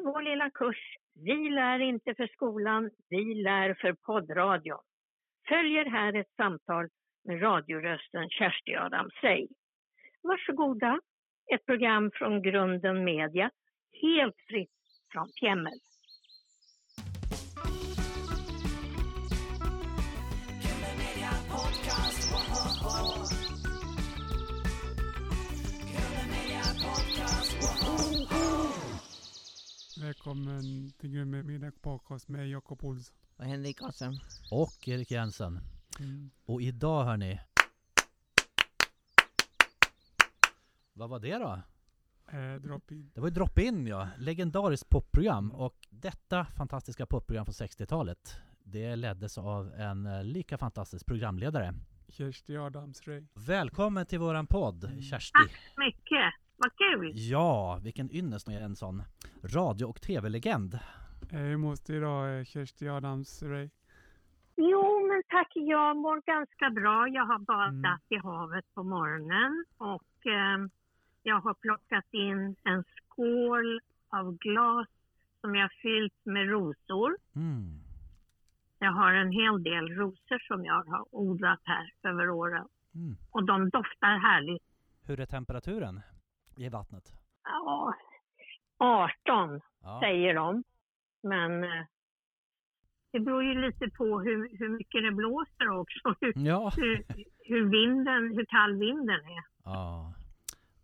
I vår lilla kurs. Vi lär inte för skolan, vi lär för poddradion följer här ett samtal med radiorösten Kersti Adam Sey. Varsågoda, ett program från Grunden Media, helt fritt från pjämmel. Välkommen till Media Podcast med Jakob Olsson. Och Henrik Karlsson. Och Erik Jensen. Mm. Och idag hörni. Vad var det då? Eh, drop in. Det var ju Drop-In ja, legendariskt popprogram och detta fantastiska popprogram från 60-talet det leddes av en eh, lika fantastisk programledare. Kersti Adams Ray. Välkommen till våran podd Mm. Kersti! Mycket, vad kul! Ja, vilken ynnest med en sån radio och tv-legend. Eh, hur mås det idag eh, Kersti Adams Ray? Jo, men tack, jag mår ganska bra. Jag har badat Mm. i havet på morgonen och eh, jag har plockat in en skål av glas som jag fyllt med rosor. Mm. Jag har en hel del rosor som jag har odlat här över åren Mm. och de doftar härligt. Hur är temperaturen i vattnet? Ja, 18 Ja. säger de, men eh, det beror ju lite på hur, hur mycket det blåser också, hur, Ja. hur, hur vinden, hur kall vinden är. ja.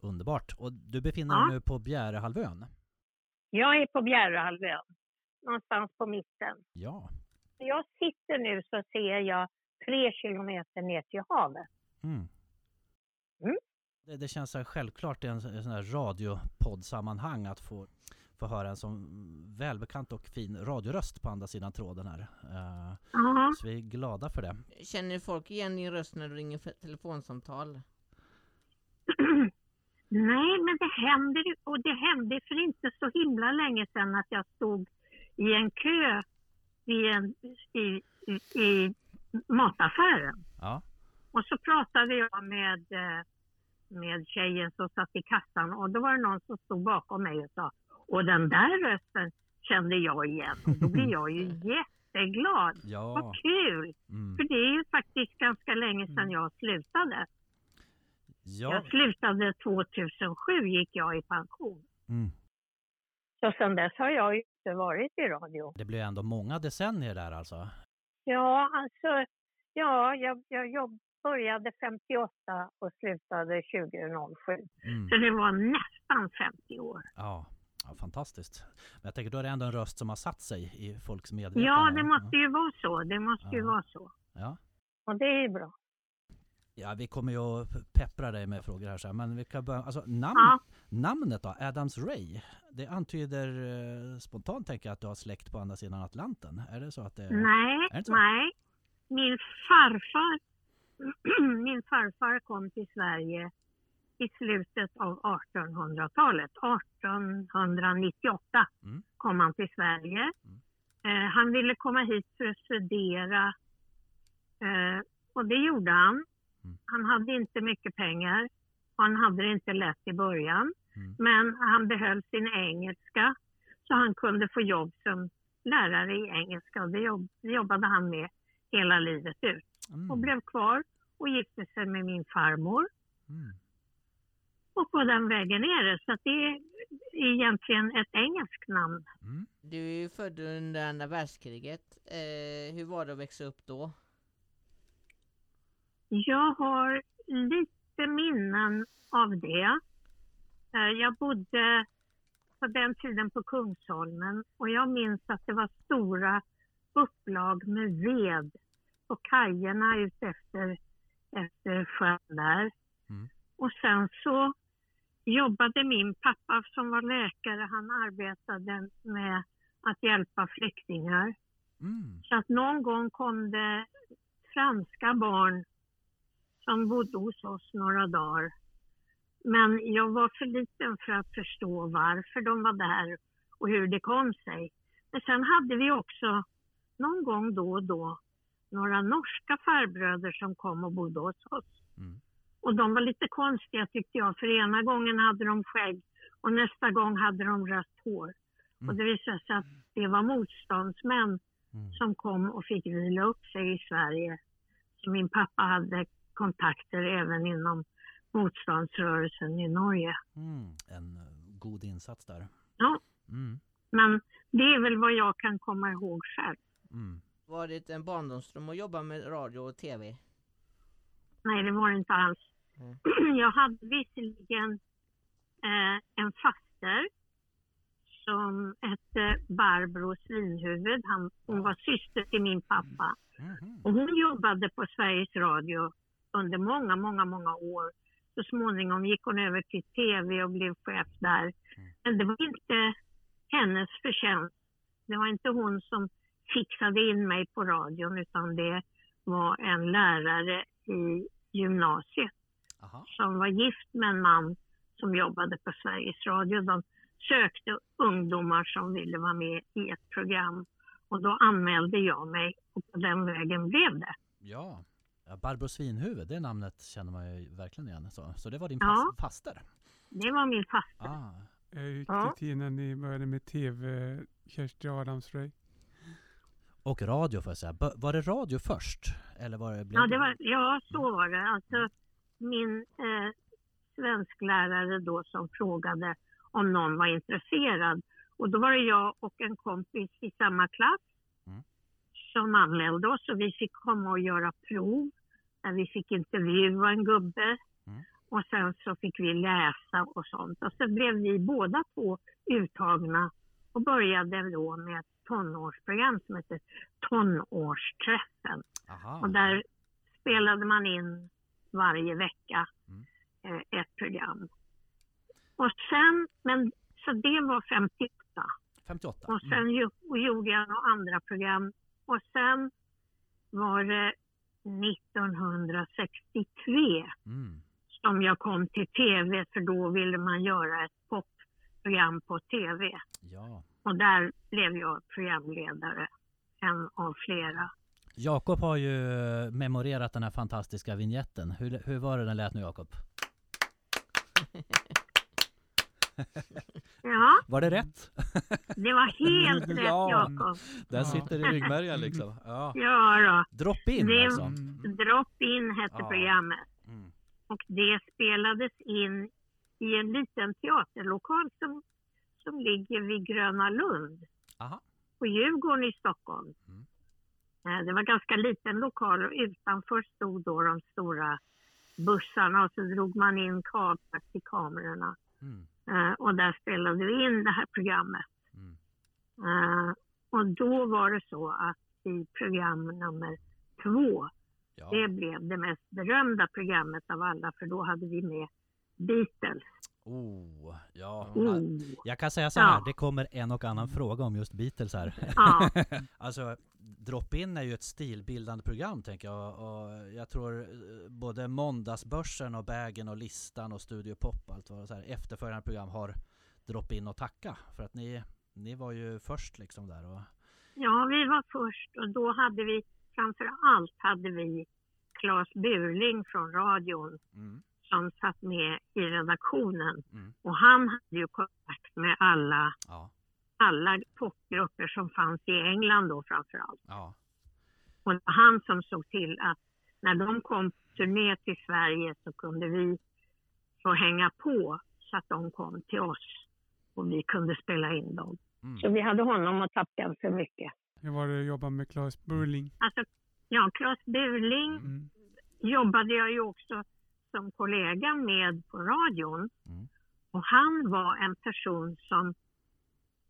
Underbart. Och du befinner Ja. dig nu på Bjärehalvön? Jag är på Bjärehalvön, någonstans på mitten. Ja. Jag sitter nu så ser jag tre kilometer ner till havet. Mm. Mm. Det, det känns så självklart i en, en sån här radiopoddsammanhang att få, få höra en sån välbekant och fin radioröst på andra sidan tråden här. Eh, Ja, så vi är glada för det. Känner folk igen din röst när du ringer för telefonsamtal? Nej, men det händer ju- och det hände för inte så himla länge sedan att jag stod i en kö i, en, i, i, i mataffären. Ja. Och så pratade jag med, eh, med tjejen som satt i kassan och då var det någon som stod bakom mig och sa och den där rösten kände jag igen. Och då blir jag ju jätteglad. Ja. Vad kul! Mm. För det är ju faktiskt ganska länge sedan jag slutade. Ja. Jag slutade 2007 gick jag i pension. Mm. Så sedan dess har jag ju inte varit i radio. Det blev ändå många decennier där alltså. Ja, alltså, ja, jag, jag jobb, började 58 och slutade 2007. Mm. Så det var nästan 50 år. Ja. ja, fantastiskt. Men jag tänker då är det ändå en röst som har satt sig i folks medvetande. Ja, det måste ju vara så. Det måste ju Ja. vara så. Ja. Och det är bra. Ja, vi kommer ju att peppra dig med frågor här sen, men vi kan börja, alltså namn, Ja. namnet då, Adams Ray, det antyder eh, spontant tänker jag att du har släkt på andra sidan Atlanten. Är det så att det Nej, Är det så? nej. Min farfar, min farfar kom till Sverige i slutet av 1800-talet. 1898 Mm. kom han till Sverige. Mm. Eh, han ville komma hit för att studera eh, och det gjorde han. Mm. Han hade inte mycket pengar och han hade det inte lätt i början. Mm. Men han behöll sin engelska så han kunde få jobb som lärare i engelska och det, jobb, det jobbade han med hela livet ut. Mm. Och blev kvar och gifte sig med min farmor Mm. och på den vägen är det. Så att det är egentligen ett engelskt namn. Mm. Du är ju född under andra världskriget. Eh, hur var det att växa upp då? Jag har lite minnen av det. Eh, Jag bodde på den tiden på Kungsholmen och jag minns att det var stora upplag med ved på kajerna ut efter, efter sjön där. Mm. Och sen så jobbade min pappa som var läkare, han arbetade med att hjälpa flyktingar. Mm. Så att någon gång kom det franska barn som bodde hos oss några dagar. Men jag var för liten för att förstå varför de var där och hur det kom sig. Men sen hade vi också någon gång då och då några norska farbröder som kom och bodde hos oss. Mm. Och de var lite konstiga tyckte jag, för ena gången hade de skägg och nästa gång hade de rött hår. Och det visade sig att det var motståndsmän Mm. som kom och fick vila upp sig i Sverige. Så min pappa hade kontakter även inom motståndsrörelsen i Norge. Mm. En eh, god insats där. Ja. Mm. Men det är väl vad jag kan komma ihåg själv. Mm. Var det en barndomsdröm att jobba med radio och TV? Nej, det var det inte alls. Mm. Jag hade visserligen eh, en faster som hette Barbro Svinhuvud. Han, hon var syster till min pappa. Och hon jobbade på Sveriges Radio under många, många, många år. Så småningom gick hon över till TV och blev chef där. Men det var inte hennes förtjänst. Det var inte hon som fixade in mig på radion utan det var en lärare i gymnasiet Aha. som var gift med en man som jobbade på Sveriges Radio. De sökte ungdomar som ville vara med i ett program och då anmälde jag mig och på den vägen blev det. Ja. ja, Barbro Svinhuvud, det namnet känner man ju verkligen igen. Så, så det var din Ja. fas- faster? Det var min faster. Ah. Jag gick det till när ni började med TV, Kersti Adamsröj? Och radio får jag säga. Var det radio först? Eller var det, blev Ja, det var, ja så var det. Alltså, min eh, svensklärare då som frågade om någon var intresserad. Och då var det jag och en kompis i samma klass Mm. som anmälde oss och vi fick komma och göra prov. Där vi fick intervjua en gubbe Mm. och sen så fick vi läsa och sånt. Och så blev vi båda två uttagna och började då med ett tonårsprogram som heter Tonårsträffen. Aha. Och där spelade man in varje vecka Mm. eh, ett program. Och sen, men, så det var 58. 58? Och sen ju, och gjorde jag några andra program. Och sen var det 1963 Mm. som jag kom till TV för då ville man göra ett popprogram på TV. Ja. Och där blev jag programledare, en av flera. Jakob har ju memorerat den här fantastiska vignetten. Hur, hur var det den lät nu Jakob? Ja, Var det rätt? det var helt rätt Ja. Jakob. Den Ja. sitter i ryggmärgen liksom. Ja. Ja då. Drop in Det- alltså. Mm. Drop In hette Ja. programmet. Mm. Och det spelades in i en liten teaterlokal som, som ligger vid Gröna Lund Aha. på Djurgården i Stockholm. Mm. Eh, Det var ganska liten lokal och utanför stod då de stora bussarna och så drog man in kablar till kamerorna. Mm. Eh, Och där spelade vi in det här programmet. Mm. Eh, Och då var det så att i program nummer två Ja. Det blev det mest berömda programmet av alla för då hade vi med Beatles. Oh, ja. Oh. Jag kan säga så här, Ja. det kommer en och annan fråga om just Beatles här. Ja, Alltså, Drop-In är ju ett stilbildande program tänker jag och jag tror eh, både Måndagsbörsen och Bägen och Listan och Studio Pop och allt vad så här, efterföljande program har Drop-In att tacka för att ni, ni var ju först liksom där och ja, vi var först och då hade vi framför allt hade vi Claes Burling från radion mm, som satt med i redaktionen mm, och han hade ju kontakt med alla, ja, alla popgrupper som fanns i England då framför allt. ja, Och det var han som såg till att när de kom på turné till Sverige så kunde vi få hänga på så att de kom till oss och vi kunde spela in dem. mm, Så vi hade honom att tacka för mycket. Hur var det att jobba med Claes Burling? Alltså, ja, Claes Burling Mm. jobbade jag ju också som kollega med på radion. Mm. Och han var en person som,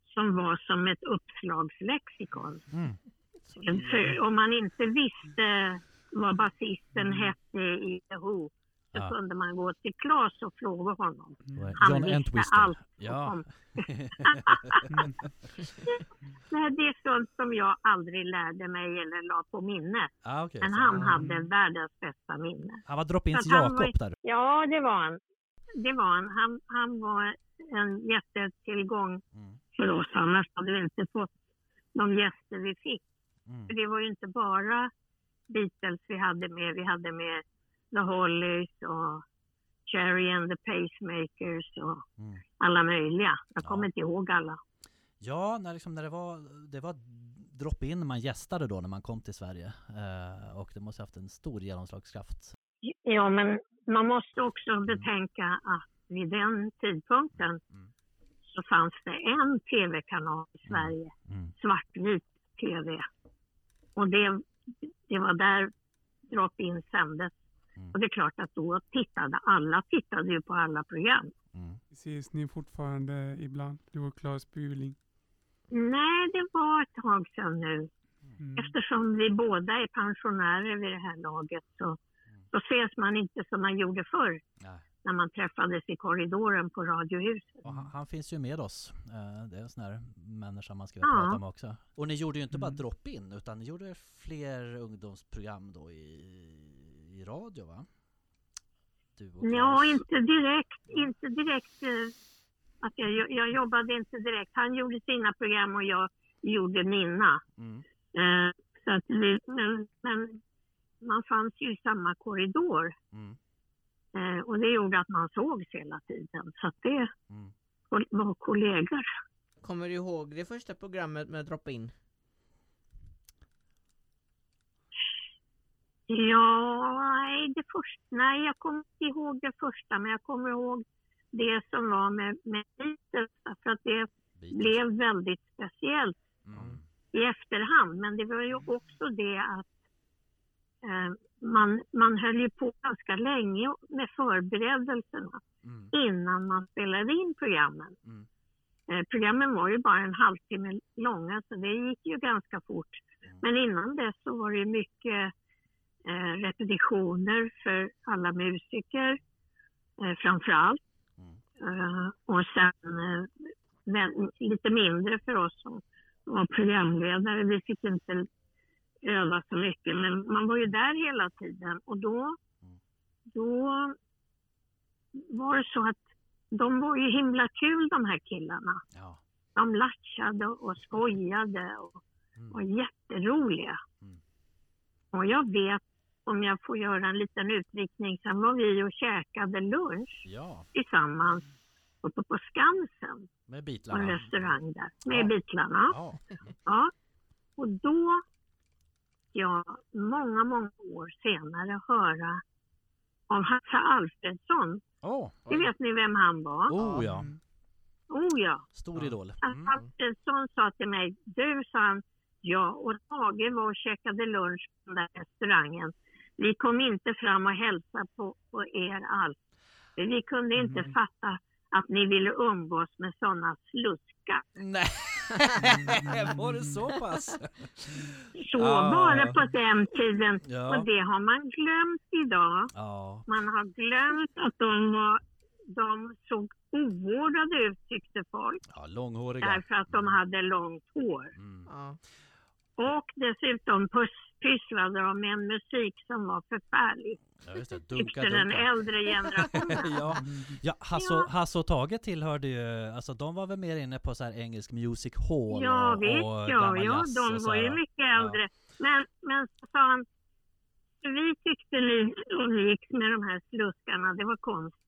som var som ett uppslagslexikon. mm, För om man inte visste vad basisten hette i The Who så Ja. kunde man gå till Claes och fråga honom. Är- Han John visste Entwistle. allt Ja, om. Mm. Nej, det är sånt som jag aldrig lärde mig eller la på minnet. ah, okej, Men så- han Mm. hade världens bästa minne. han var Drop-Ins han var- Jakob där. Ja, det var han. Det var han. Han, han var en jättetillgång Mm, för oss. Annars hade vi inte fått de gäster vi fick. mm, För det var ju inte bara Beatles vi hade med. Vi hade med The Hollies och Cherry and the Pacemakers och mm. alla möjliga. Jag kommer Ja. inte ihåg alla. Ja, när, liksom, när det var, det var drop-in man gästade då när man kom till Sverige. Eh, och det måste ha haft en stor genomslagskraft. Ja, men man måste också betänka att vid den tidpunkten Mm. så fanns det en tv-kanal i Sverige, Mm. svartvit tv. Och det, det var där drop-in sändes. Mm. Och det är klart att då tittade alla tittade ju på alla program. Mm. Ses ni fortfarande ibland, du och Claes Buling? Nej, det var ett tag sedan nu. Mm. Eftersom vi båda är pensionärer vid det här laget så, så ses man inte som man gjorde förr Nej. när man träffades i korridoren på Radiohuset. Och han, han finns ju med oss. Eh, det är en sån här människa man ska Ja. prata med också. Och ni gjorde ju inte bara Mm. drop-in utan ni gjorde fler ungdomsprogram då i, i radio va? Du och Ja, Claes. inte direkt. Inte direkt eh, att jag, jag jobbade inte direkt. Han gjorde sina program och jag gjorde mina. Mm. Eh, så att vi, men, men man fanns ju i samma korridor Mm. eh, och det gjorde att man sågs hela tiden. Så att det Mm. var kollegor. Kommer du ihåg det första programmet med drop-in? Ja, det första, nej, jag kommer inte ihåg det första, men jag kommer ihåg det som var med, med Beatles, för att det Beatles. blev väldigt speciellt Mm. i efterhand. Men det var ju också det att eh, man, man höll ju på ganska länge med förberedelserna Mm. innan man spelade in programmen. Mm. Eh, programmen var ju bara en halvtimme långa, så det gick ju ganska fort. Mm. Men innan dess så var det mycket eh, repetitioner för alla musiker, eh, framför allt. Mm. Eh, och sen eh, vä- lite mindre för oss som var programledare. Vi fick inte öva så mycket, men man var ju där hela tiden. Och då, Mm. då var det så att de var ju himla kul de här killarna. Ja. De latchade och skojade och Mm. var jätteroliga. Mm. Och jag vet, om jag får göra en liten utvikning, sen var vi och käkade lunch ja, tillsammans uppe på Skansen, med på en restaurang där, med Ja. Beatlarna. Ja. Ja. Och då, ja, många, många år senare höra av Hasse Alfredsson. Åh, Det vet ni vem han var? oh ja. Mm. Oh ja. Stor idol. Hasse Alfredsson sa till mig, du sa han, jag och Tage var och käkade lunch på den där restaurangen. Vi kom inte fram och hälsade på, på er alls. Vi kunde inte Mm. fatta att ni ville umgås med sådana sluskar. Nej, var det så pass? Så Ah. var det på den tiden. Ja. Och det har man glömt idag. Ja. Man har glömt att de, var, de såg ovårdade ut tyckte folk. Ja, långhåriga. Därför att de hade långt hår. Mm. Ja. Och dessutom pys- pysslade de med en musik som var förfärlig. Ja, just det. Dunka, den dunka. äldre generationen. ja, ja Hasse, Hasse och Tage tillhörde ju, alltså de var väl mer inne på så här engelsk music hall Ja och, visst, och ja, ja de var ju mycket äldre. Men, men så sa han, vi tyckte ni umgicks med de här sluskarna, det var konstigt.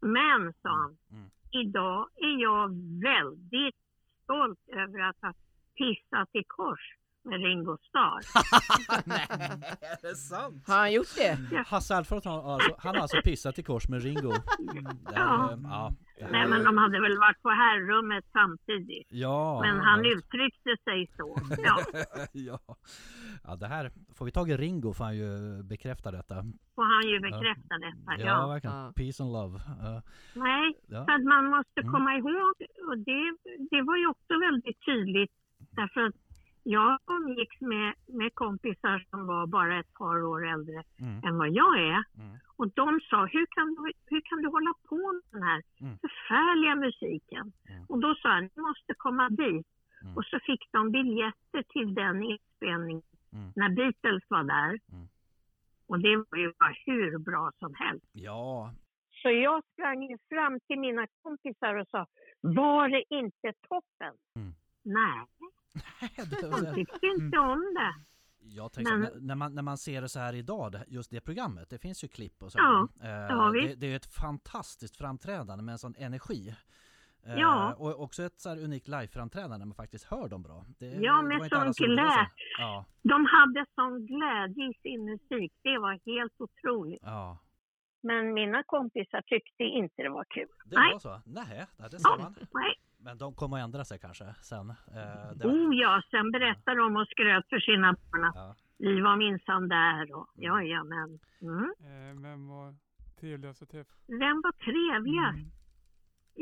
Men, sa han, Mm. idag är jag väldigt stolt över att ha pissat i kors med Ringo Starr. Nej, är det sant? Har han gjort det? Hasse Alfred han, har alltså, han har alltså pissat i kors med Ringo. Här, Ja. är- ja, Nej, men de hade väl varit på herrummet samtidigt. ja, Men han ja. uttryckte sig så. Ja, ja. ja, det här, får vi tag i Ringo får han ju bekräfta detta. får han ju bekräfta detta. Ja, Ja. verkligen. Ja. Peace and love. Uh, Nej, ja. Så att man måste Mm. komma ihåg, och det, det var ju också väldigt tydligt därför att jag umgicks med, med kompisar som var bara ett par år äldre Mm. än vad jag är. Mm. Och de sa, hur kan, du, hur kan du hålla på med den här Mm. förfärliga musiken? Mm. Och då sa jag, ni måste komma dit. Mm. Och så fick de biljetter till den inspelningen Mm. när Beatles var där. Mm. Och det var ju bara hur bra som helst. Ja, Så jag sprang fram till mina kompisar och sa, var det inte toppen? Mm. Nej, det här- tyckte inte om det. Jag tänker Men- när, man, när man ser det så här idag, det- just det programmet, det finns ju klipp och så. Ja, Eh, det, visst. det är ju ett fantastiskt framträdande med en sån energi. Eh, Ja. Och också ett så här unikt liveframträdande när man faktiskt hör dem bra. Det, Ja, det alla sån som gjorde det så. glä. Ja, De hade sån glädje i sin musik. Det var helt otroligt. ja. Men mina kompisar tyckte inte det var kul. Det Nej. var så? Nej, nej, det sa man. Nej. Men de kommer att ändra sig kanske sen. Eh, var, Oh ja, sen berättade de och skröt för sina barn att ja. vi var minsann där och ja, ja, men. Mm. Eh, vem var trevligast att träffa? Vem var trevligast? Mm.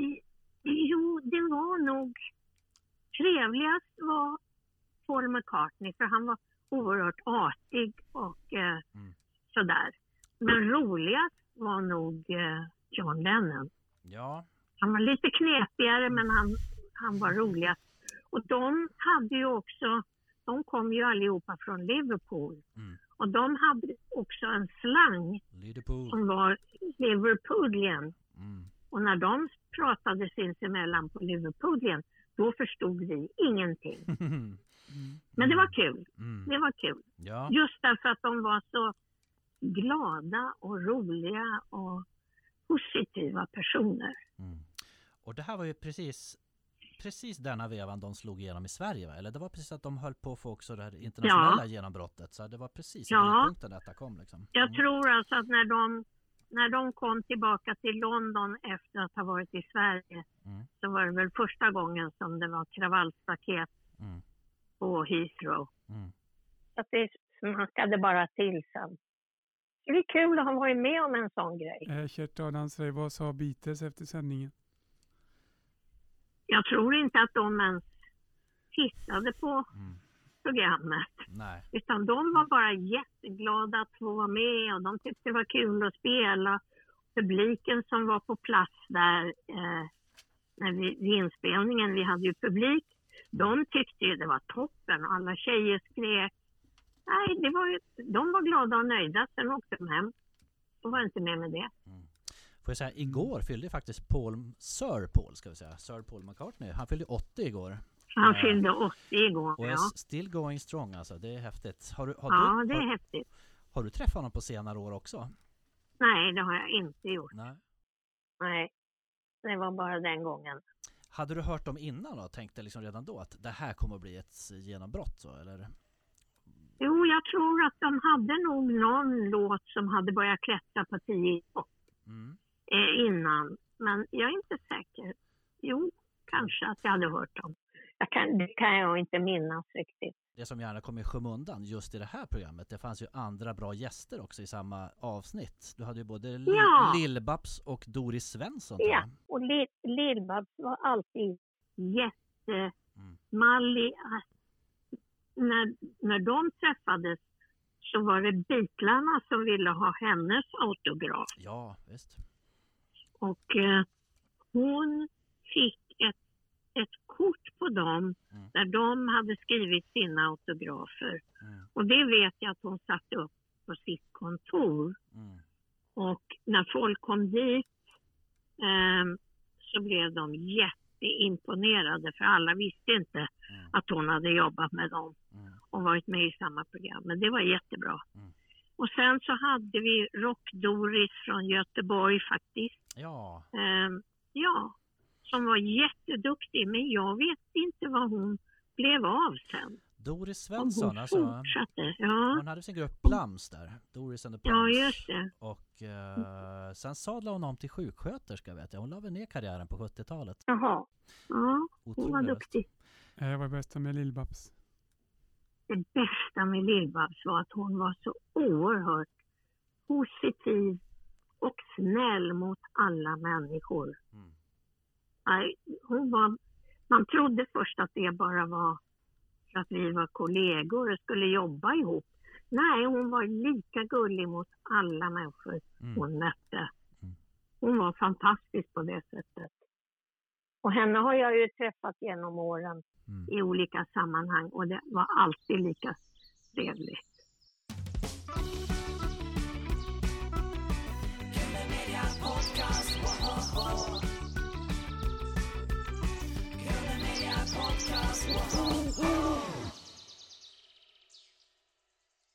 I, jo, det var nog trevligast var Paul McCartney för han var oerhört artig och eh, Mm. sådär. Men roligast var nog eh, John Lennon. ja, Han var lite knepigare men han, han var roligast. Och de hade ju också, de kom ju allihopa från Liverpool. Mm. Och de hade också en slang Liverpool. som var Liverpoolian. Mm. Och när de pratade sinsemellan på Liverpoolian, då förstod vi ingenting. Mm. Men det var kul. Mm. Det var kul. Ja, Just därför att de var så glada och roliga och positiva personer. mm. Och det här var ju precis Precis denna vevan de slog igenom i Sverige va? Eller det var precis att de höll på att få också det här internationella genombrottet Så det var precis i Ja. brytpunkten detta kom liksom Jag Mm. tror alltså att när de, när de kom tillbaka till London efter att ha varit i Sverige Mm. så var det väl första gången som det var kravallstaket Mm. på Heathrow. Mm. Så att det smakade bara till sen. Det är kul att ha varit med om en sån grej. Eh, Kärt Adamsberg, vad sa Beatles efter sändningen? Jag tror inte att de ens tittade på Mm. programmet. Nej, Utan de var bara jätteglada att få vara med och de tyckte det var kul att spela. Publiken som var på plats där eh, när vi, vid inspelningen, vi hade ju publik, de tyckte ju det var toppen. Alla tjejer skrek. Nej, det var ju, de var glada och nöjda. Sen åkte de hem. De var inte med med det. Får jag säga, igår fyllde faktiskt Paul, Sir Paul ska vi säga, Sir Paul McCartney Han fyllde 80 igår Han Ja. fyllde 80 igår. och Ja, still going strong alltså, det är häftigt Har du, har ja du, det är har, häftigt. har du träffat honom på senare år också? Nej, det har jag inte gjort. Nej Nej, det var bara den gången. Hade du hört dem innan och tänkte liksom redan då att det här kommer att bli ett genombrott så eller? Jo, jag tror att de hade nog någon låt som hade börjat klättra på 10 topp Mm. Eh, innan. Men jag är inte säker. Jo, kanske att jag hade hört dem. Jag kan, det kan jag inte minnas riktigt. Det som gärna kom i skymundan just i det här programmet, det fanns ju andra bra gäster också i samma avsnitt. Du hade ju både Ja. Lill-Babs och Doris Svensson. Ja, och Li- Lill-Babs var alltid Mm. jättemallig. När, när de träffades så var det Beatlarna som ville ha hennes autograf. Ja, visst. Och eh, hon fick ett, ett kort på dem Mm. där de hade skrivit sina autografer. Mm. Och det vet jag att hon satte upp på sitt kontor. Mm. Och när folk kom dit ehm, så blev de jätteimponerade för alla visste inte Mm. att hon hade jobbat med dem Mm. och varit med i samma program. Men det var jättebra. Mm. Och sen så hade vi Rock-Doris från Göteborg faktiskt. Ja, Ehm, ja, som var jätteduktig. Men jag vet inte vad hon blev av sen. Doris Svensson hon alltså. fortsatte. Ja, Hon hade sin grupp Plums där. Doris and the ja Plums. just det. Och eh, sen sadlade hon om till sjuksköterska vet jag. Hon la väl ner karriären på 70-talet. Jaha. Ja, hon var Otrolig röst. duktig. Eh, vad är bästa med Lill-Babs? Det bästa med Lill-Babs var att hon var så oerhört positiv och snäll mot alla människor. Mm. Nej, hon var, man trodde först att det bara var för att vi var kollegor och skulle jobba ihop. Nej, hon var lika gullig mot alla människor Mm. hon mötte. Mm. Hon var fantastisk på det sättet. Och henne har jag ju träffat genom åren Mm. i olika sammanhang och det var alltid lika trevligt.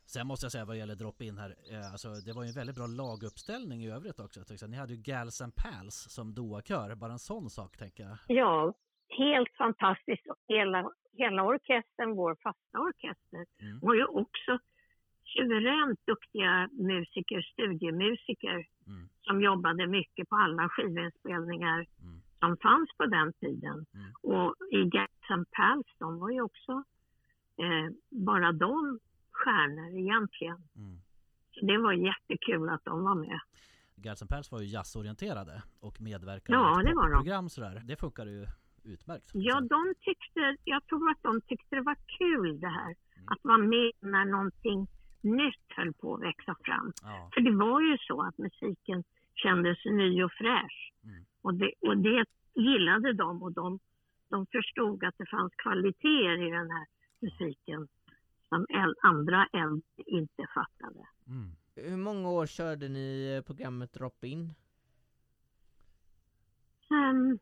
Sen måste jag säga vad gäller drop-in här, eh, alltså det var ju en väldigt bra laguppställning i övrigt också. Ni hade ju Gals and Pals som doakör, bara en sån sak tänker jag. Ja, helt fantastiskt. Hela, hela orkestern, vår fasta orkester, Mm. var ju också suveränt duktiga musiker, studiemusiker Mm. som jobbade mycket på alla skivinspelningar Mm. som fanns på den tiden. Mm. Och i and Pals, de var ju också eh, bara de stjärnor egentligen. Mm. Så det var jättekul att de var med. And Pals var ju jazzorienterade och medverkade Ja, i ett det var de. popprogram sådär. Det funkade ju utmärkt. Ja, de tyckte, jag tror att de tyckte det var kul det här. Mm. Att vara med när någonting nytt höll på att växa fram. ja. För det var ju så att musiken kändes ny och fräsch. Mm. Och, det, och det gillade de och de, de förstod att det fanns kvaliteter i den här musiken som äl, andra äldre inte fattade. Mm. Hur många år körde ni programmet Drop-In? Sen,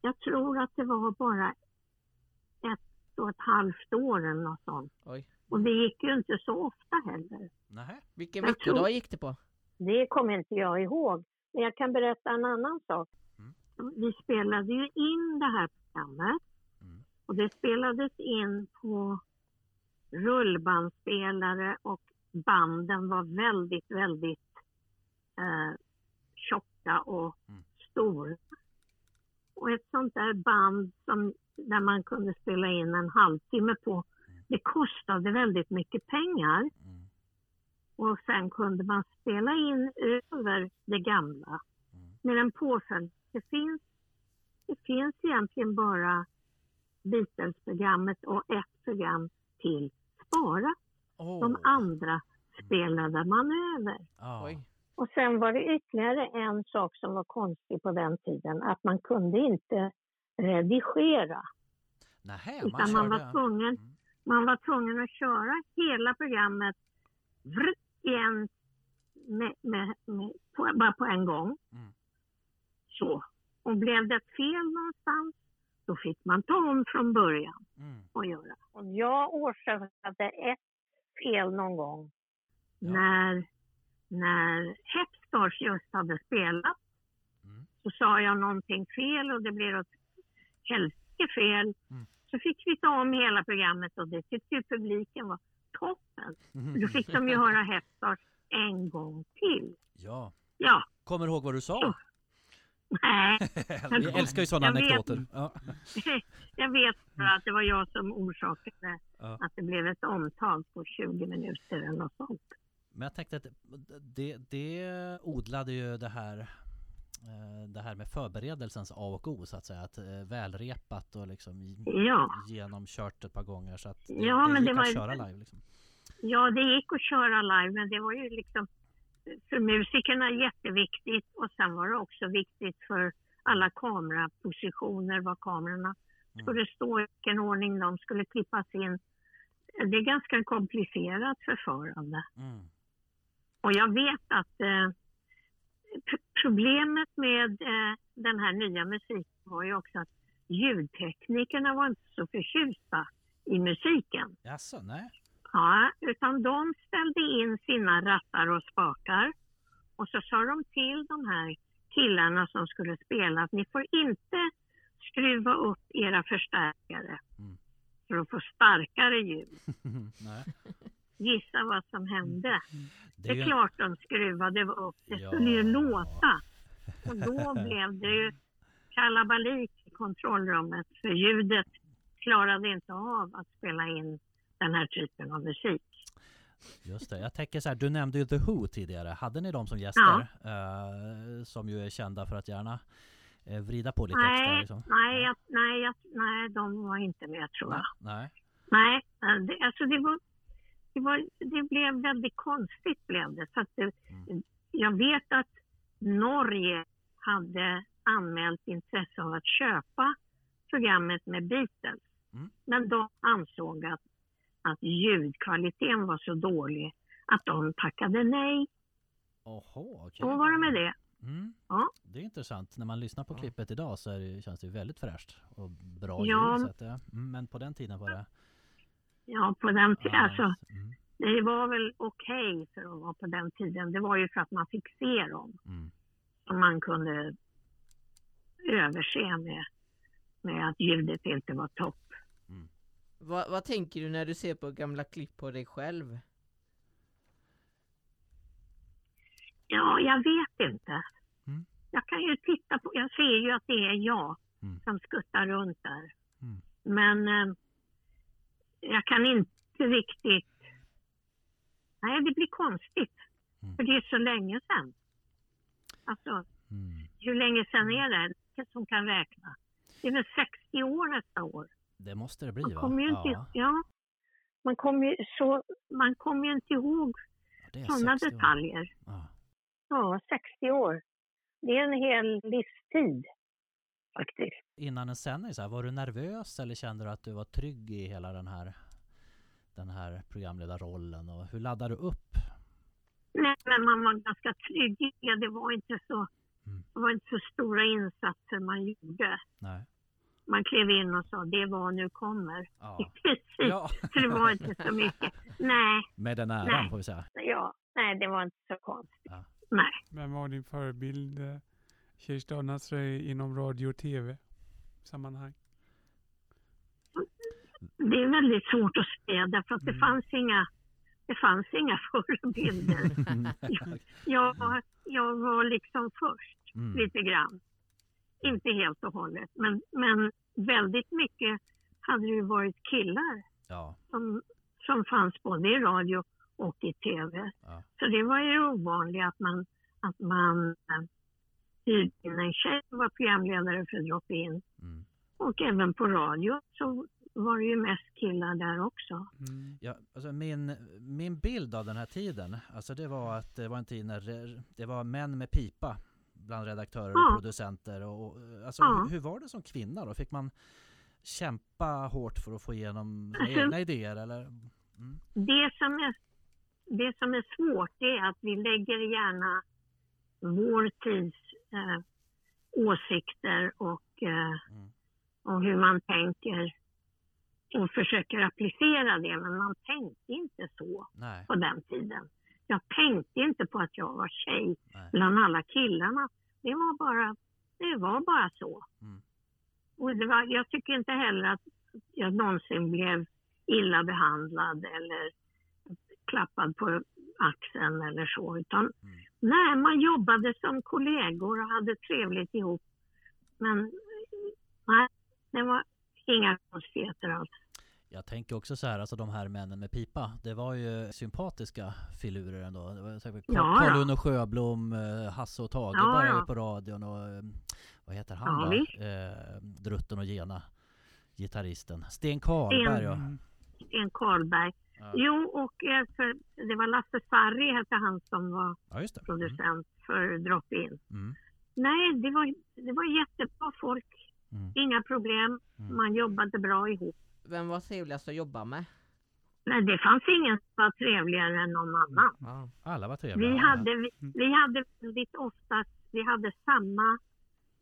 jag tror att det var bara ett och ett halvt år eller något sånt. Oj. Och det gick ju inte så ofta heller. Nähä. Vilken Jag tror- veckodag gick det på? Det kommer inte jag ihåg. Men jag kan berätta en annan sak. Mm. Vi spelade ju in det här programmet. Mm. Och det spelades in på rullbandspelare och banden var väldigt, väldigt eh, tjocka och Mm. stora. Och ett sånt där band som, där man kunde spela in en halvtimme på, det kostade väldigt mycket pengar. Mm. Och sen kunde man spela in över det gamla Mm. med en påföljd. Det finns, det finns egentligen bara Beatles-programmet och ett program till spara. Åh. De andra spelade man över. Ja. Och sen var det ytterligare en sak som var konstig på den tiden, att man kunde inte redigera. Nähä, man Utan man var tvungen, Mm. man var tvungen att köra hela programmet igen med, med, med, på, bara på en gång. Mm. Så. Och blev det fel någonstans, då fick man ta om från början Mm. och göra. Och jag årsakade ett fel någon gång Ja. när, när Hepstars just hade spelat. Mm. Så sa jag någonting fel och det blev åt helsike fel. Mm. Så fick vi ta om hela programmet och det tyckte ju publiken var toppen. För Då fick de ju höra Hepstars en gång till. Ja. Ja, Kommer du ihåg vad du sa? nej, Vi älskar ju sådana Jag vet anekdoter. Ja. jag vet bara att det var jag som orsakade Ja. att det blev ett omtag på 20 minuter eller något sånt. Men jag tänkte att det, det odlade ju det här eh, det här med förberedelsens A och O så att säga. Att eh, välrepat och liksom Ja, genomkört ett par gånger så att det, Ja, det men gick det var att köra live. Liksom. ja, det gick att köra live men det var ju liksom för musikerna jätteviktigt och sen var det också viktigt för alla kamerapositioner, var kamerorna Mm. skulle stå, i vilken ordning de skulle klippas in. Det är ganska komplicerat förfarande. Mm. Och jag vet att eh, problemet med eh, den här nya musiken var ju också att ljudteknikerna var inte så förtjusta i musiken. Jaså, nej? Ja, utan de ställde in sina rattar och spakar och så sa de till de här killarna som skulle spela att ni får inte skruva upp era förstärkare Mm. för att få starkare ljud. Gissa vad som hände? Det är klart de skruvade upp. Det Ja. skulle ju låta. Och då blev det ju kalabalik i kontrollrummet för ljudet klarade inte av att spela in den här typen av musik. Just det, jag tänker så här, du nämnde ju The Who tidigare. Hade ni dem som gäster? Eh, som ju är kända för att gärna eh, vrida på lite extra Nej, liksom. nej, jag, nej, jag, nej, de var inte med tror jag. Nej. Nej, eh, det, alltså det var, det var, det blev väldigt konstigt blev det. Så att det, Mm. Jag vet att Norge hade anmält intresse av att köpa programmet med Beatles. Mm. Men de ansåg att, att ljudkvaliteten var så dålig att de tackade nej. Oho, okej. Så var det med det. Mm. Ja. Det är intressant. När man lyssnar på klippet idag så det, känns det väldigt fräscht och bra Ja. ljud. Så att, det- mm, men på den tiden var det... Ja, på den tiden. Ja, Alltså, mm. det var väl okej för att vara på den tiden. Det var ju för att man fick se dem Mm. som man kunde överse med, med att ljudet inte var topp. Vad, vad tänker du när du ser på gamla klipp på dig själv? Ja, jag vet inte. Mm. Jag kan ju titta på, jag ser ju att det är jag Mm. som skuttar runt där. Mm. Men eh, jag kan inte riktigt... Nej, det blir konstigt. Mm. För det är så länge sedan. Alltså, Mm. hur länge sedan är det? Som kan räkna. Det är väl 60 år nästa år. Det måste det bli Man va? kommer ju inte, ja, ja. man kommer ju så, man kommer ju inte ihåg är sådana 60 år. detaljer. Ja. Ja, 60 år. Det är en hel livstid faktiskt. Innan en sändning, så här, var du nervös eller kände du att du var trygg i hela den här, den här programledarrollen? Och hur laddade du upp? Nej, men man var ganska trygg det. Var inte så, Mm. det var inte så stora insatser man gjorde. Nej. Man klev in och sa det var nu kommer. Ja. Ja. Så det var inte så mycket. Nej, Med den äran Nej. får vi säga. ja, nej, det var inte så konstigt. Ja. Nej. Vem var din förebild, Kirsta Nasrei, inom radio och tv-sammanhang? Det är väldigt svårt att säga därför att det Mm. fanns inga det fanns inga förebilder. Jag var, jag var liksom först Mm. lite grann. Inte helt och hållet, men, men väldigt mycket hade det ju varit killar Ja. som, som fanns både i radio och i tv. Ja. Så det var ju ovanligt att man, att man hyrde in en tjej som var programledare för Drop-In. Mm. Och även på radio så var det ju mest killar där också. Mm. Ja, alltså min, min bild av den här tiden, alltså det var att det var en tid när det- var män med pipa bland redaktörer och Ja. producenter. Och, och, alltså, Ja. hur, hur var det som kvinna då? Fick man kämpa hårt för att få igenom Alltså- egna idéer eller? Mm. Det som är, det som är svårt är att vi lägger gärna vår tids eh, åsikter och, eh, Mm. och hur man tänker och försöker applicera det. Men man tänkte inte så Nej, på den tiden. Jag tänkte inte på att jag var tjej nej. bland alla killarna. Det var bara, det var bara så. Mm. Och det var, jag tycker inte heller att jag någonsin blev illa behandlad eller klappad på axeln eller så. Utan Mm. Nej, man jobbade som kollegor och hade trevligt ihop. Men nej, det var inga konstigheter alls. Jag tänker också så här, alltså de här männen med pipa, det var ju sympatiska filurer ändå. Det var säkert Ja, Carl ja. Sjöblom, eh, Hasse och Tage Ja, ja. på radion och eh, vad heter han Ja, då? Eh, Drutten och Gena, gitarristen. Sten Karlberg ja. Mm. Sten Karlberg. Ja. Jo, och eh, för, det var Lasse Sarri hette han som var ja, just det. Mm. producent för Drop-In. Mm. Nej, det var, det var jättebra folk. Mm. Inga problem. Mm. Man jobbade bra ihop. Vem var trevligast att jobba med? Nej, det fanns ingen som var trevligare än någon annan. Ja. Alla var trevliga. Vi hade, vi, vi hade väldigt ofta, vi hade samma,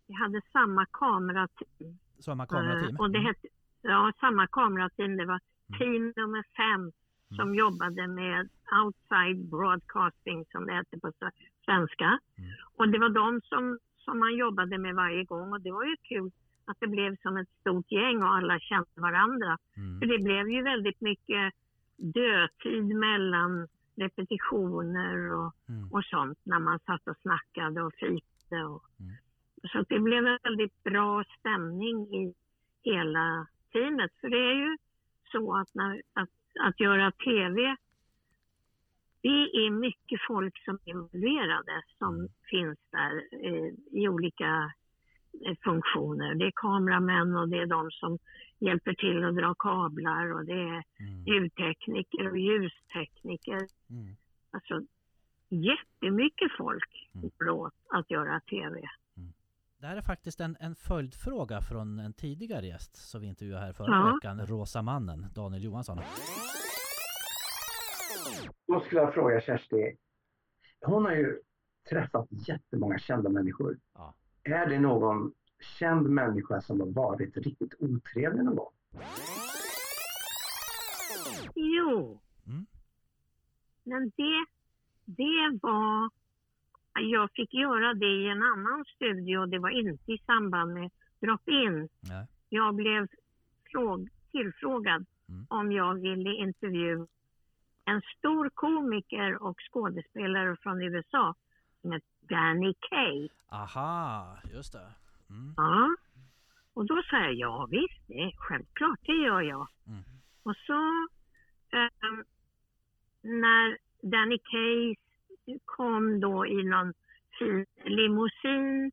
vi hade samma kamerateam. Samma kamerateam. Eh, Och det Mm. hette, ja, samma kamerateam. Det var Mm. team nummer fem som jobbade med outside broadcasting som det hette på svenska. Mm. Och det var de som, som man jobbade med varje gång och det var ju kul att det blev som ett stort gäng och alla kände varandra. Mm. För det blev ju väldigt mycket dödtid mellan repetitioner och, Mm. och sånt när man satt och snackade och fikade. Och, Mm. Så det blev en väldigt bra stämning i hela teamet. För det är ju så att, när, att, att göra TV, det är mycket folk som är involverade som Mm. finns där eh, i olika eh, funktioner. Det är kameramän och det är de som hjälper till att dra kablar och det är Mm. ljudtekniker och ljustekniker. Mm. Alltså jättemycket folk Mm. åt att göra TV. Det här är faktiskt en, en följdfråga från en tidigare gäst som vi intervjuade här förra Ja. veckan, Rosa mannen, Daniel Johansson. Då skulle jag fråga Kersti. Hon har ju träffat jättemånga kända människor. Ja. Är det någon känd människa som har varit riktigt otrevlig någon gång? Jo, Mm. men det, det var... Jag fick göra det i en annan studio. Det var inte i samband med drop-in. Jag blev fråg, tillfrågad Mm. om jag ville intervjua en stor komiker och skådespelare från USA som heter Danny Kaye. Aha, just det. Mm. Ja. Och då sa jag ja visst, det, självklart det gör jag. Mm. Och så ehm, när Danny Kaye kom då i någon fin limousin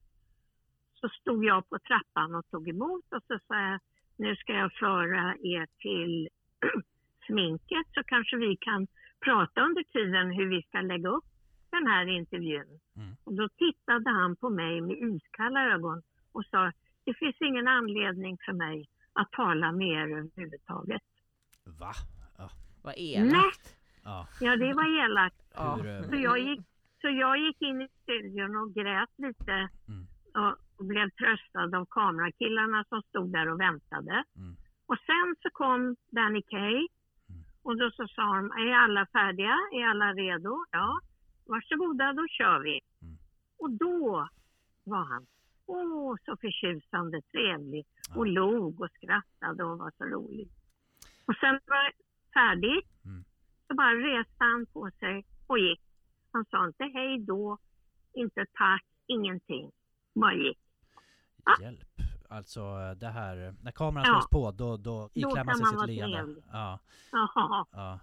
så stod jag på trappan och tog emot och så sa jag nu ska jag föra er till sminket så kanske vi kan prata under tiden hur vi ska lägga upp den här intervjun. Mm. Och då tittade han på mig med iskalla ögon och sa det finns ingen anledning för mig att tala med er överhuvudtaget. Va? Ja. Vad Nej, elakt. Ja. ja det var elakt. Ja. Eh, Så jag gick, så jag gick in i studion och grät lite Mm. och, och blev tröstad av kamerakillarna som stod där och väntade. Mm. Och sen så kom Danny Kaye Mm. och då så sa de, är alla färdiga? Är alla redo? Ja, varsågoda då kör vi. Mm. Och då var han åh så förtjusande trevlig Ja. och log och skrattade och var så rolig. Och sen var det färdigt Mm. Så bara reste han på sig och gick. Han sa inte hej då, inte tack, ingenting. Bara gick. Hjälp. Alltså det här, när kameran Ja. slås på då, då iklämmer man sig sitt leende. Ja, Jaha. ja.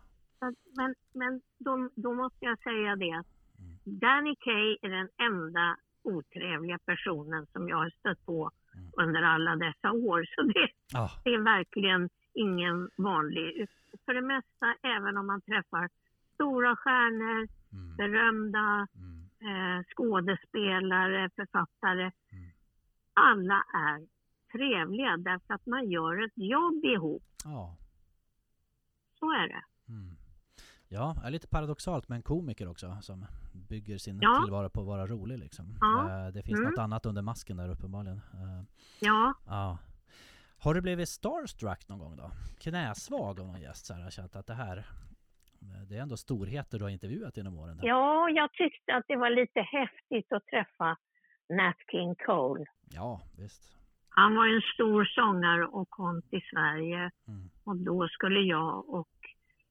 Men, men då, då måste jag säga det att Mm. Danny Kaye är den enda otrevliga personen som jag har stött på Mm. under alla dessa år. Så det, Ja, det är verkligen ingen vanlig. För det mesta, även om man träffar stora stjärnor, mm, berömda mm, eh, skådespelare, författare. Mm. Alla är trevliga därför att man gör ett jobb ihop. ja. Så är det. Mm. Ja, är lite paradoxalt med en komiker också som bygger sin Ja. tillvaro på att vara rolig liksom. Ja. Eh, Det finns Mm. något annat under masken där uppenbarligen. Eh, Ja, Ja. Har du blivit starstruck någon gång då? Knäsvag av någon gäst så här, känt att det här det är ändå storheter du har intervjuat genom åren. Här. ja, jag tyckte att det var lite häftigt att träffa Nat King Cole. ja, visst. Han var en stor sångare och kom till Sverige Mm. och då skulle jag och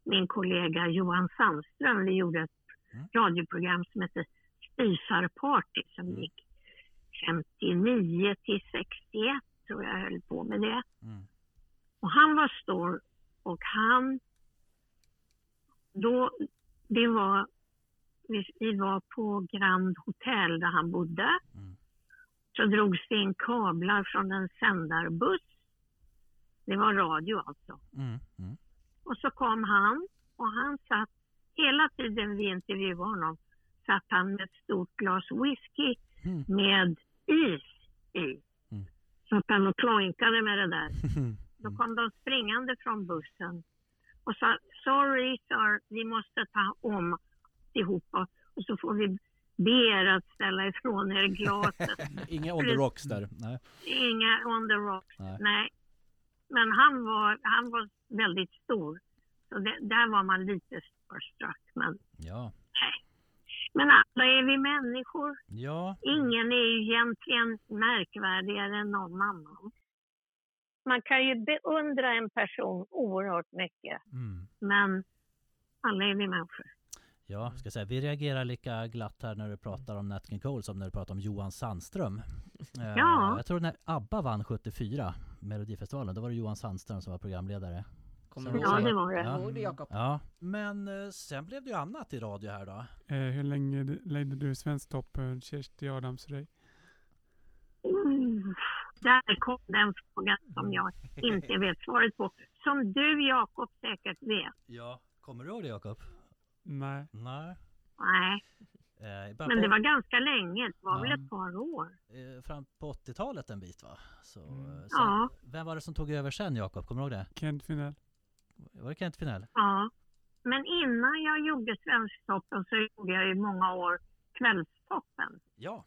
min kollega Johan Sandström, vi gjorde ett Mm. radioprogram som hette Spisarparty som Mm. gick 59 till 61 tror jag höll på med det. Mm. Och han var stor och han... Då, det var, vi, var på Grand Hotel där han bodde. Mm. Så drogs det in kablar från en sändarbuss. Det var radio alltså. Mm. Mm. Och så kom han och han satt hela tiden vi intervjuade honom satt han med ett stort glas whisky Mm. med is i. Satt han och klonkade med det där. Då kom de springande från bussen och sa sorry sir, vi måste ta om allihopa och så får vi be er att ställa ifrån er glaset. Inga on the rocks där. Nej. Inga on the rocks, Nej. nej. Men han var, han var väldigt stor. Så det, där var man lite starstruck. Men, Ja. Men alla är vi människor. Ja. Ingen är ju egentligen märkvärdigare än någon annan. Man kan ju beundra en person oerhört mycket. Mm. Men alla är vi människor. Ja, ska säga, vi reagerar lika glatt här när du pratar om Nat King Cole som när du pratar om Johan Sandström. Eh, Ja. Jag tror när ABBA vann 74, Melodifestivalen, då var det Johan Sandström som var programledare. Kommer du Ja, det var det. Jakob? Ja, men eh, sen blev det ju annat i radio här då. Eh, hur länge ledde du Svensktoppen, Kersti Adamsröj? Mm, där kom den frågan som jag inte vet svaret på. Som du Jakob säkert vet. Ja. Kommer du ihåg det Jakob? Nej. Nej. Nej, Eh, men det var ganska länge. Det var väl Ja. ett par år. eh, fram på 80-talet en bit va? Så, Mm. sen, Ja. Vem var det som tog över sen Jakob? Kommer du ihåg det? Kent Finell? Var det Kent Finell? Ja. Men innan jag gjorde Svensktoppen så gjorde jag i många år Kvällstoppen. Ja.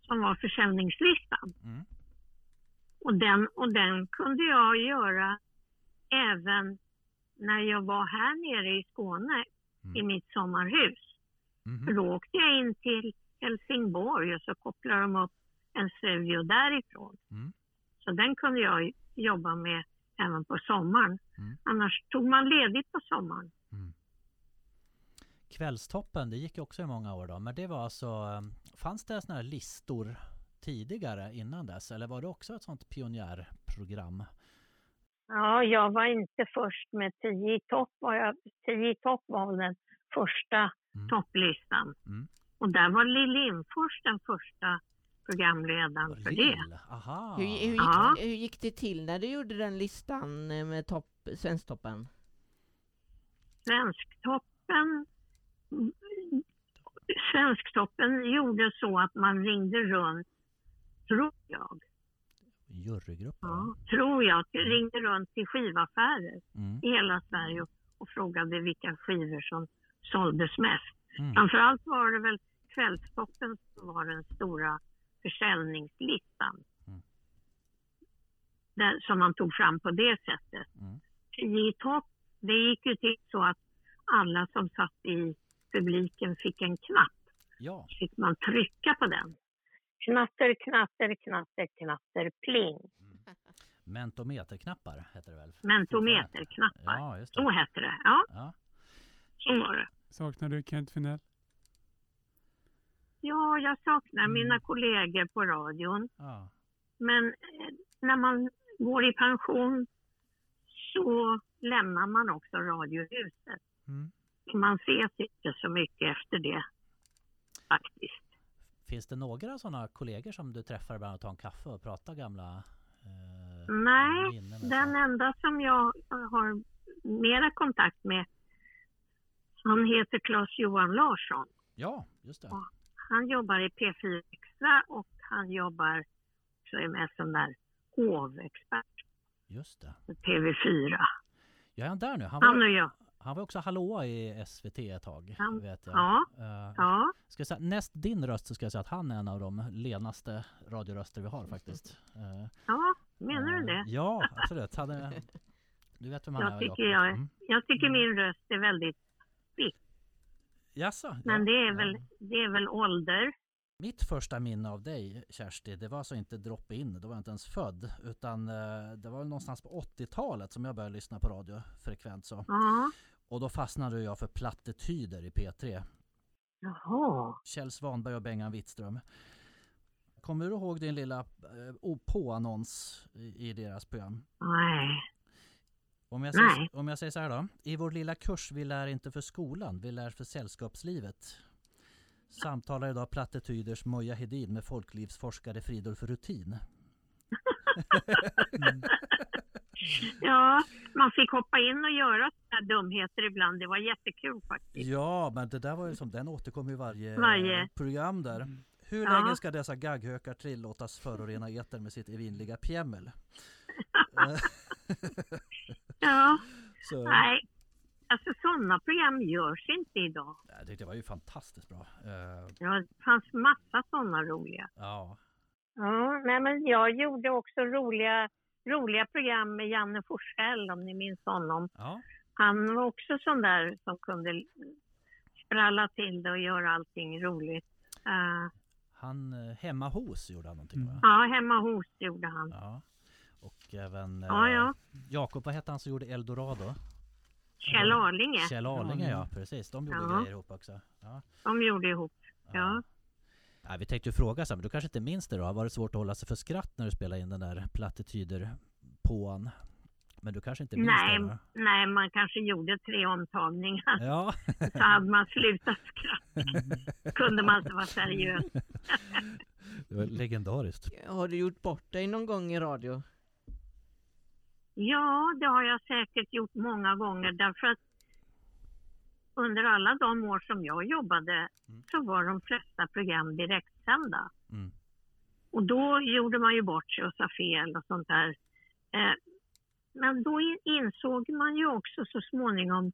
Som var försäljningslistan. Mm. Och den, och den kunde jag göra även när jag var här nere i Skåne. i Mm. mitt sommarhus. Mhm. För då åkte jag in till Helsingborg och så kopplade de upp en studio därifrån. Mm. Så den kunde jag jobba med även på sommaren. Mm. Annars tog man ledigt på sommaren. Kvällstoppen, det gick också i många år då. Men det var alltså, eh, fanns det sådana här listor tidigare innan dess? Eller var det också ett sånt pionjärprogram? Ja, jag var inte först med 10 i topp. Var jag, 10 i topp var den första Mm. topplistan. Mm. Och där var Lill Lindfors den första programledaren för det. Aha! Hur, hur, gick, Ja. hur gick det till när du gjorde den listan med topp, Svensktoppen? Svensktoppen Svensktoppen gjorde så att man ringde runt, tror jag, Jurygruppen? ja, tror jag, ringde runt till skivaffärer Mm. i hela Sverige och frågade vilka skivor som såldes mest. Mm. Framförallt var det väl Kvällstoppen som var den stora försäljningslistan. Mm. Där, som man tog fram på det sättet. Mm. 10 i topp, det gick ju till så att alla som satt i publiken fick en knapp. Ja, Fick man trycka på den. Knatter, knatter, knatter, knatter, pling. mentometerknappar heter det väl? Mentometerknappar. Ja, just Så det. hette det. Ja, Ja. så var det. Saknar du Kent Finell? Ja, jag saknar Mm. mina kollegor på radion. Ja. Men eh, när man går i pension så lämnar man också Radiohuset. Mm. Man ses inte så mycket efter det, faktiskt. Finns det några sådana kollegor som du träffar ibland och tar en kaffe och pratar gamla eh, Nej, Den så? enda som jag har mera kontakt med, han heter Claes-Johan Larsson. Ja, just det. Ja. Han jobbar i P4 Extra och han jobbar så är med som där hovexpert Just det. på TV4. Ja, är han där nu? Han Han var, och jag. han var också hallåa i SVT ett tag. Han- vet jag. ja, Eh, Ja, Ska jag säga, näst din röst så ska jag säga att han är en av de lenaste radioröster vi har faktiskt. Eh, ja, menar eh, du det? Ja, absolut. Han är, du vet vem han Jag är? tycker jag är- Mm. Jag tycker min röst är väldigt, Jaså? men Ja, det är väl, det är väl ålder. Mitt första minne av dig Kersti, det var alltså inte drop-in, då var jag inte ens född. Utan eh, det var väl någonstans på 80-talet som jag började lyssna på radio frekvent så. Ja, Och då fastnade jag för plattityder i P3. jaha. Kjell Svanberg och Bengan Wittström. Kommer du ihåg din lilla eh, på-annons i, i deras program? Nej. Om jag, säger, om jag säger så här då. I vår lilla kurs Vi lär inte för skolan, vi lär för sällskapslivet. Samtalar idag plattityders Moja Hedin med folklivsforskare Fridolf Rutin. Ja, man fick hoppa in och göra sådana dumheter ibland. Det var jättekul faktiskt. Ja, men det där var ju som, den återkommer i varje, Varje. program där. Hur Ja. länge ska dessa gagghökar tillåtas förorena etern med sitt evinnerliga pjämmel? Ja, så, nej. Alltså sådana program görs inte idag. jag tyckte det var ju fantastiskt bra. Eh, Ja, det fanns massa sådana roliga. ja, Ja, nej men jag gjorde också roliga, roliga program med Janne Forsell om ni minns honom. ja, Han var också sån där som kunde spralla till det och göra allting roligt. Eh, han eh, hemma hos gjorde han någonting va? ja, hemma hos gjorde han. Ja. Och även Ja, eh, ja. Jakob, vad hette han som gjorde Eldorado? Kjell Arlinge, Kjell Arlinge ja, precis. De gjorde Ja. grejer ihop också. Ja. de gjorde ihop. Ja. Nej, vi tänkte ju fråga så här, men du kanske inte minns det då? Har varit svårt att hålla sig för skratt när du spelade in den där plattityder påan? Men du kanske inte minns Nej, det då? nej, man kanske gjorde tre omtagningar. Ja, Så hade man slutat skratta. Kunde man inte vara seriös. det var legendariskt. Har du gjort bort dig någon gång i radio? Ja, det har jag säkert gjort många gånger därför att under alla de år som jag jobbade Mm. så var de flesta program direktsända. Mm. Och då gjorde man ju bort sig och sa fel och sånt där. Eh, men då in- insåg man ju också så småningom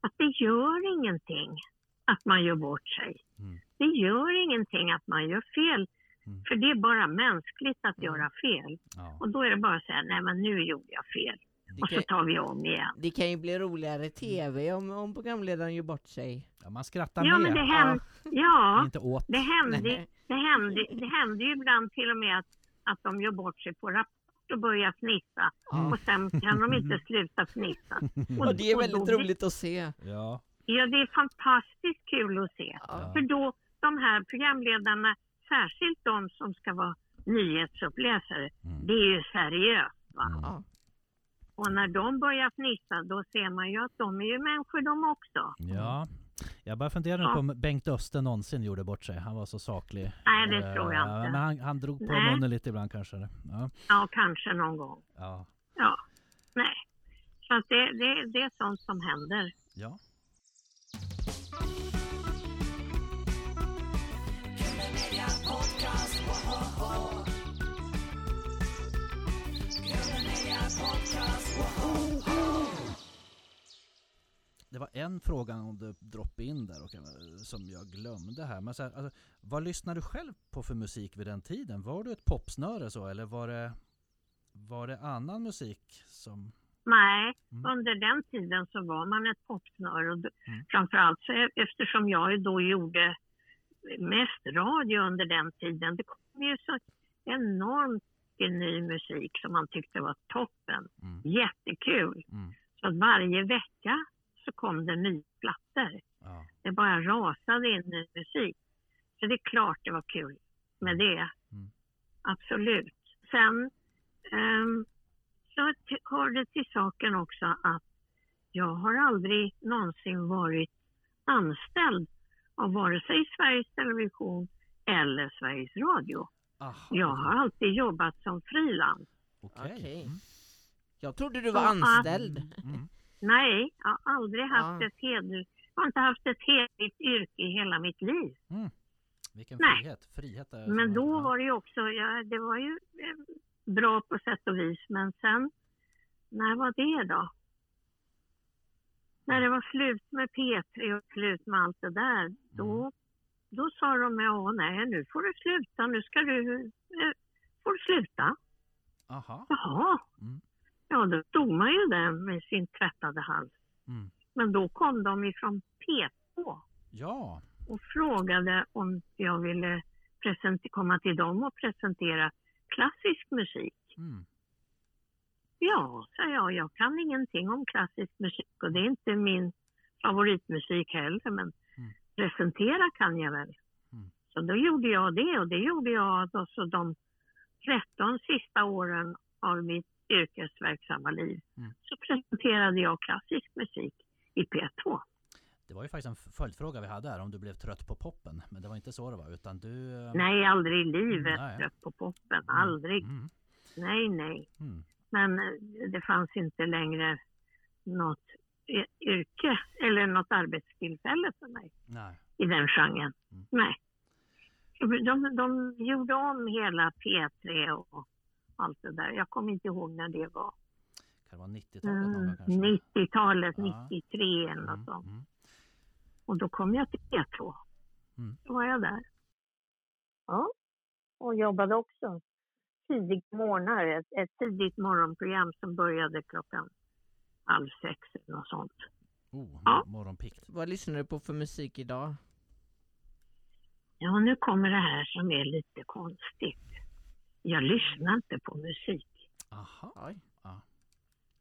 att det gör ingenting att man gör bort sig. Mm. Det gör ingenting att man gör fel. Mm. För det är bara mänskligt att göra fel. Ja. Och då är det bara att säga, nej men nu gjorde jag fel. Det Och så kan, tar vi om igen. det kan ju bli roligare i TV om, om programledaren gör bort sig. Ja, man skrattar Ja, men det Ja. hände, ja, Inte åt. det hände, Nej. det hände, det hände ju ibland till och med att, att de gör bort sig på rapport och börjar fnissa. Ja. Och sen kan de inte sluta fnissa. Och det är och väldigt då- roligt att se. Ja. Ja, det är fantastiskt kul att se. Ja. För då, de här programledarna, särskilt de som ska vara nyhetsuppläsare, Mm. det är ju seriöst. Va? Mm. Och när de börjar fnissa, då ser man ju att de är ju människor de också. Ja. Jag bara funderar Ja. på om Bengt Öster någonsin gjorde bort sig. Han var så saklig. Nej, det tror jag Eh, inte. Men han, han drog på Nej. munnen lite ibland kanske. Ja. Ja, kanske någon gång. Ja. Ja, nej. Så att det, det, det är sånt som händer. ja. Det var en fråga om du droppade in där och, eh, som jag glömde här. Men så här, alltså, vad lyssnade du själv på för musik vid den tiden? Var du ett popsnöre så eller var det, var det annan musik som... Nej, Mm. under den tiden så var man ett popsnöre. Och Mm. Framförallt så e- eftersom jag då gjorde mest radio under den tiden. Det kom ju så enormt mycket ny musik som man tyckte var toppen. Mm, Jättekul. mm, Så att varje vecka så kom det nya plattor. ja, Det bara rasade in ny musik. Så det är klart det var kul med det. Mm. Absolut. Sen ehm, så hör det till saken också att jag har aldrig någonsin varit anställd av vare sig Sveriges Television eller Sveriges Radio. Aha, Jag har alltid jobbat som frilans. Okej. Okej. Mm, Jag trodde du var Ja, anställd. mm, Nej, jag har aldrig haft Ja. ett heder, jag har inte haft ett hederligt yrke i hela mitt liv. mm. Vilken Nej. frihet. Frihet är Men så- då ja. var det ju också, ja, det var ju eh, bra på sätt och vis, men sen, när var det då? När det var slut med P3 och slut med allt det där, då, Mm. då sa de, ja nej nu får du sluta, nu ska du, eh, får du sluta. Aha. Jaha. Mm. Ja, då stod man ju där med sin tvättade hals. Mm. Men då kom de ifrån P2 Ja. och frågade om jag ville komma till dem och presentera klassisk musik. Mm. Ja, sa jag, jag kan ingenting om klassisk musik och det är inte min favoritmusik heller, men Mm. presentera kan jag väl. Mm. Så då gjorde jag det och det gjorde jag alltså de 13 sista åren av mitt yrkesverksamma liv. Mm. Så presenterade jag klassisk musik i P2. Det var ju faktiskt en följdfråga vi hade här om du blev trött på poppen. Men det var inte så det var utan du... eh, Nej, aldrig i livet Nej. trött på poppen. mm, Aldrig. Mm. Nej, nej. Men eh, det fanns inte längre något y- yrke eller något arbetstillfälle för mig Nej. i den genren. Mm. Nej. De, de gjorde om hela P3 och allt det där. Jag kommer inte ihåg när det var. Kan det vara 90-talet någon gång Mm, kanske? 90-talet, Ja. 93 eller något Mm, sånt. mm. Och då kom jag till P2. Mm. Då var jag där. Ja, och jobbade också tidigt morgnar. Ett, ett tidigt morgonprogram som började klockan halv sex eller något sånt. Oh, Ja. morgonpikt. Vad lyssnar du på för musik idag? Ja, nu kommer det här som är lite konstigt. Jag lyssnar inte på musik. Aha. Oj.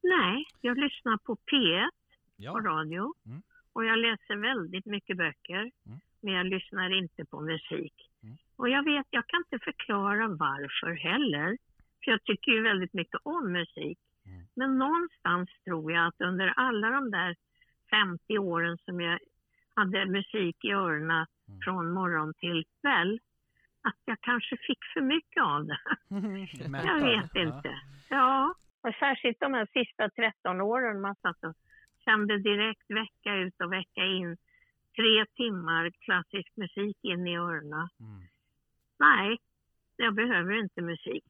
Nej, jag lyssnar på P1 på Ja. radio. Mm. Och jag läser väldigt mycket böcker. Mm. Men jag lyssnar inte på musik. Och jag vet, jag kan inte förklara varför heller. För jag tycker ju väldigt mycket om musik. Mm. Men någonstans tror jag att under alla de där 50 åren som jag hade musik i öronen Mm. från morgon till kväll, att jag kanske fick för mycket av det. Jag vet inte. Ja, och särskilt de här sista 13 åren man satt och kände direkt vecka ut och vecka in tre timmar klassisk musik in i öronen. Mm. Nej, jag behöver inte musik.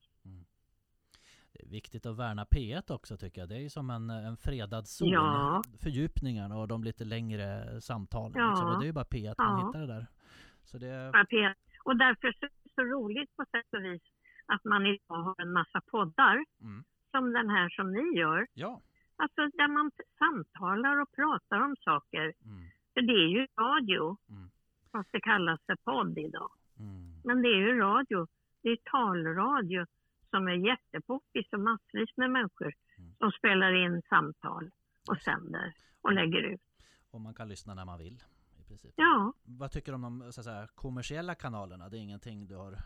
Det är viktigt att värna P1 också tycker jag. Det är ju som en, en fredad zon. Ja. Fördjupningarna och de lite längre samtalen. Ja. Liksom. Och det är ju bara P1 man Ja. hittar det där. Så det... Bara P1. Och därför så är det så roligt på sätt och vis att man idag har en massa poddar Mm. som den här som ni gör. Ja. Alltså där man samtalar och pratar om saker. Mm. För det är ju radio, Mm. fast det kallas för podd idag. Mm. Men det är ju radio. Det är talradio som är jättepoppis och massvis med människor Mm. som spelar in samtal och sänder och lägger ut. Och man kan lyssna när man vill. I princip. Ja, Vad tycker du om de så säga, kommersiella kanalerna? Det är ingenting du har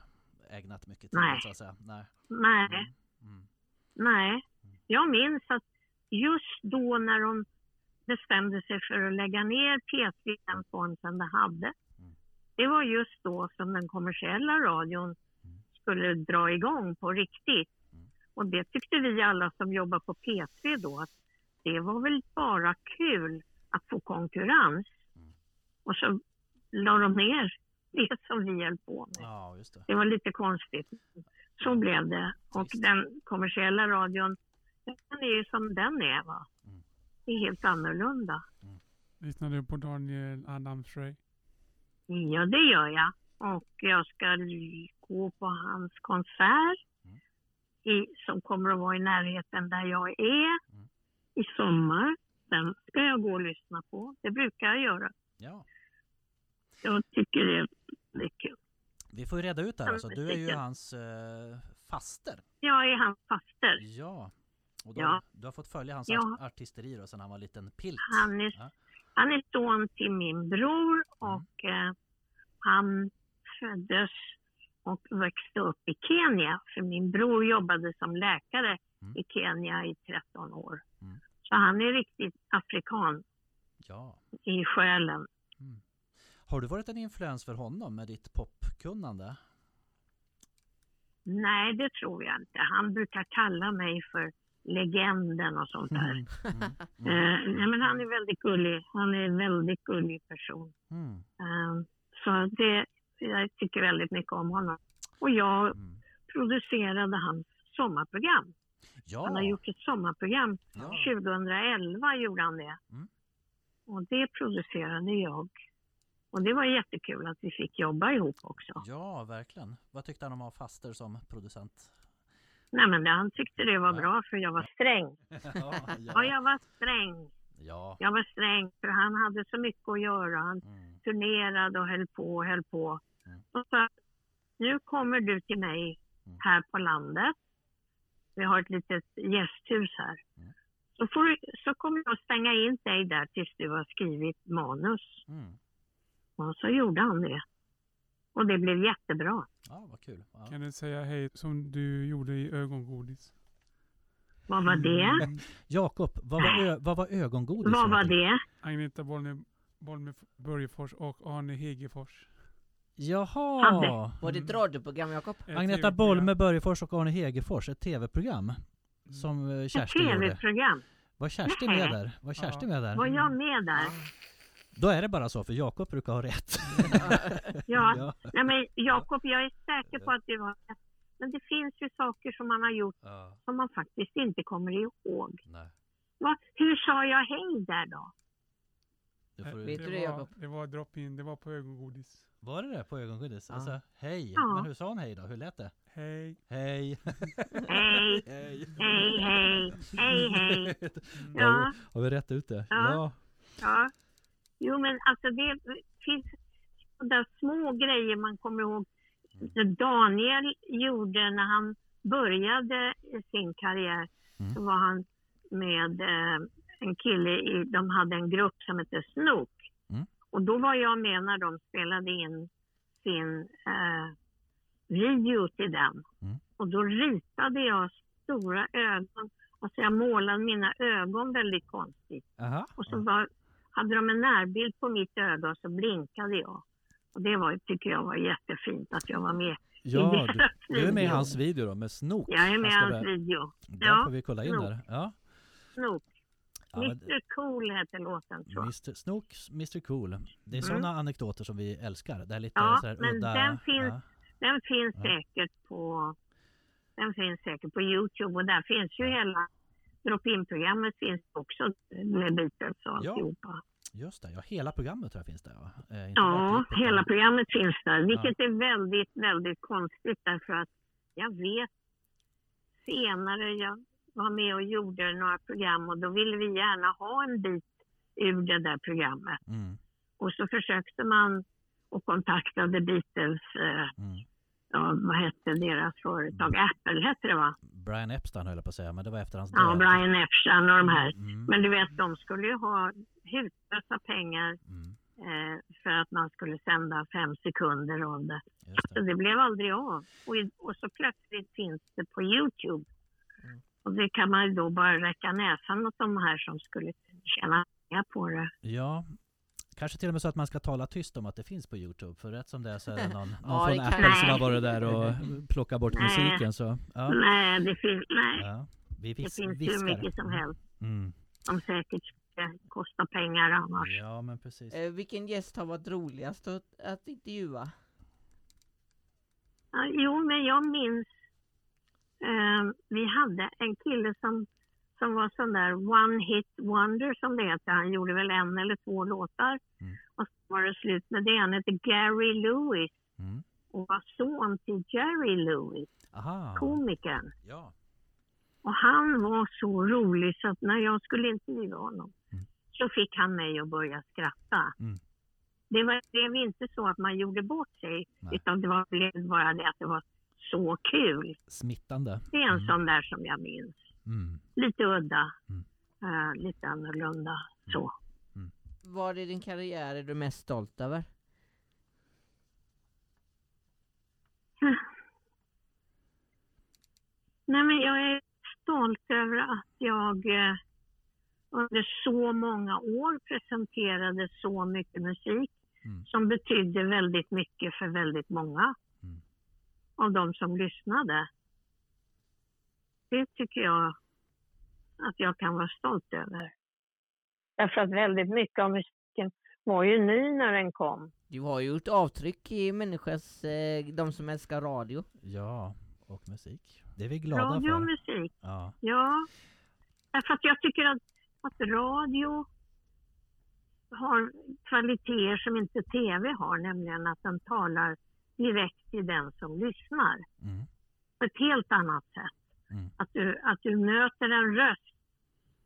ägnat mycket tid Nej. åt så att säga? Nej. nej, Mm. Mm. nej. Jag minns att just då när de bestämde sig för att lägga ner P3 i den form som det hade. Mm. Det var just då som den kommersiella radion skulle dra igång på riktigt. Mm. Och det tyckte vi alla som jobbar på P3 då att det var väl bara kul att få konkurrens. Mm. Och så la de ner det som vi höll på med. Ja, just det. Det var lite konstigt. Så blev det. Och den kommersiella radion, den är ju som den är va. Mm. Det är helt annorlunda. Lyssnar du på Daniel Adams-Ray? Ja, det gör jag. Och jag ska gå på hans konsert Mm. i, som kommer att vara i närheten där jag är Mm. i sommar. Den ska jag gå och lyssna på. Det brukar jag göra. Ja. Jag tycker det är kul. Vi får ju reda ut det här alltså. Du är ju hans eh, faster. Jag är hans faster. Ja. Och då, Ja. du har fått följa hans Ja. artisteri då sedan han var en liten pilt. Han är, Ja. han är son till min bror och eh, han föddes och växte upp i Kenya. För min bror jobbade som läkare Mm. i Kenya i 13 år. Mm. Så han är riktigt afrikan Ja. i själen. Har du varit en influens för honom med ditt popkunnande? Nej, det tror jag inte. Han brukar kalla mig för legenden och sånt där. Mm. Mm. Eh, nej, men han är väldigt gullig. Han är en väldigt gullig person. Mm. Så det, jag tycker väldigt mycket om honom. Och jag Mm. producerade hans sommarprogram. Ja. Han har gjort ett sommarprogram. Ja. 2011 gjorde han det. Mm. Och det producerade jag. Och det var jättekul att vi fick jobba ihop också. ja, verkligen. Vad tyckte han om att ha faster som producent? Nej men det, han tyckte det var Ja. bra för jag var sträng. ja, Ja, jag var sträng. ja. Jag var sträng för han hade så mycket att göra. Han Mm. Turnerade och höll på och höll på. Mm. Och så, nu kommer du till mig Mm. här på landet. Vi har ett litet gästhus här. Mm. Så, får du, så kommer jag stänga in dig där tills du har skrivit manus. Mm. Och så gjorde han det. Och det blev jättebra. Ja, vad kul. Ja. Kan du säga hej som du gjorde i ögongodis? Vad var det? Jakob, vad var, vad var ögongodis? Vad var det? Agneta Bolme, Bolme Börjefors och Arne Hegefors. Jaha! Var det ett radioprogram Jakob? Ett Agneta. Bolme, Börjefors och Arne Hegefors, ett tv-program som eh, Ett Kerstin gjorde. tv-program. Var Kerstin Nej. med där? Var Kerstin med där? Var jag med där? Då är det bara så, för Jakob brukar ha rätt. Ja. ja. Nej men Jakob, jag är säker på att du har rätt. Men det finns ju saker som man har gjort ja. som man faktiskt inte kommer ihåg. Nej. Va? Hur sa jag hej där då? Du får, Vet du det, var, Jakob? det var drop-in, det var på ögongodis. var det det på ögongodis? Ja. Alltså, hej! Ja. Men hur sa hon hej då? Hur lät det? Hej. Hej! Hej, hej! hej, hej, hej, hej. Har, Ja, vi, har vi rätt ut det? Ja. ja. Jo men alltså det finns sådana små grejer man kommer ihåg. Daniel gjorde när han började sin karriär. Mm. Så var han med eh, en kille, i, de hade en grupp som hette Snook. Mm. Och då var jag med när de spelade in sin eh, video till den. Mm. Och då ritade jag stora ögon. Alltså jag målade mina ögon väldigt konstigt. Aha. Och så var, hade de en närbild på mitt öga och så blinkade jag. Och det var, tycker jag var jättefint att jag var med Ja, du, du är med i hans video då med Snook. Jag är med i hans video. Ja, får vi kolla in Snook. där. Ja. Snook. Ja, Mr Cool heter låten tror jag. Mr. Snook, Mr Cool. Det är Mm. sådana anekdoter som vi älskar. Det är lite Ja, sådär men udda. den finns- Ja. Den finns Ja. säkert på den finns säkert på Youtube och där finns ju hela drop-in-programmet finns också med Beatles och Ja. alltihopa. Just det, ja hela programmet tror jag finns där va? Eh, Ja, hela programmet finns där, vilket är väldigt, väldigt konstigt därför att jag vet senare, jag var med och gjorde några program och då ville vi gärna ha en bit ur det där programmet. Mm. Och så försökte man och kontaktade Beatles, eh, Mm. ja, vad hette deras företag? Apple hette det va? Brian Epstein höll jag på att säga, men det var efter hans Ja, död. Brian Epstein och de här. Mm. Men du vet, de skulle ju ha hutlösa pengar Mm. eh, för att man skulle sända fem sekunder av det. Just Så det. det blev aldrig av. Och, och så plötsligt finns det på Youtube. Och det kan man ju då bara räcka näsan åt de här som skulle tjäna pengar på det. Ja, kanske till och med så att man ska tala tyst om att det finns på Youtube. För rätt som det är så är det någon, någon Ja, det från kan- Apple som har varit där och plockat bort Nej. musiken. Så, ja. Nej, det finns, nej, Ja. Vi det vis, finns hur viskar. mycket som helst Mm. som säkert ska kosta pengar annars. Ja, men precis. Eh, vilken gäst har varit roligast att, att intervjua? Ja, jo, men jag minns eh, vi hade en kille som, som var sån där one hit wonder som det heter. Han gjorde väl en eller två låtar Mm. och så var det slut med det. Han hette Gary Lewis Mm. och var son till Jerry Lewis, Aha. komikern. Ja. Och han var så rolig så att när jag skulle intervjua honom Mm. så fick han mig att börja skratta. Mm. Det var, det var inte så att man gjorde bort sig Nej. utan det var blev bara det att det var så kul. Smittande. Det är en Mm. sån där som jag minns. Mm. Lite udda, Mm. eh, lite annorlunda så. Vad i din karriär är du mest stolt över? Nej, men jag är stolt över att jag eh, under så många år presenterade så mycket musik Mm. som betydde väldigt mycket för väldigt många Mm. Av de som lyssnade. Det tycker jag att jag kan vara stolt över. Därför att väldigt mycket av musiken var ju ny när den kom. Du har ju gjort avtryck i människors, eh, de som älskar radio. Ja, och musik. Det är vi glada Radio och för. musik, Ja. ja. Därför att jag tycker att, att radio har kvaliteter som inte tv har, nämligen att den talar direkt till den som lyssnar Mm. på ett helt annat sätt. Mm. Att, du, att du möter en röst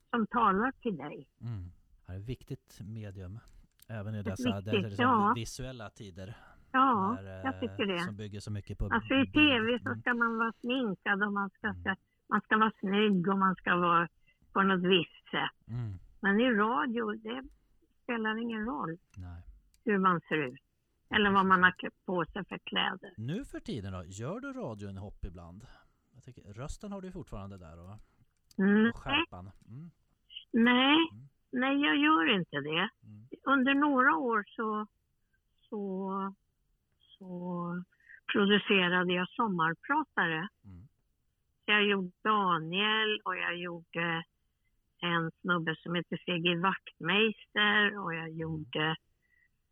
som talar till dig. Mm. Det är ett viktigt medium. Även i dessa viktigt, dessa liksom ja. visuella tider. Ja, när, jag eh, tycker det. Som bygger så mycket på Alltså i tv så Mm. ska man vara sminkad och man ska, Mm. man ska vara snygg och man ska vara på något visst sätt. Mm. Men i radio, det spelar ingen roll Nej. hur man ser ut. Eller vad man har på sig för kläder. Nu för tiden då, gör du radion hopp ibland? Jag tycker, rösten har du fortfarande där och, Nej, och skärpan. Mm. nej, Mm. nej, jag gör inte det. Mm. Under några år så, så, så producerade jag sommarpratare. Mm. Jag gjorde Daniel och jag gjorde en snubbe som heter Sigge Wachtmeister och jag gjorde,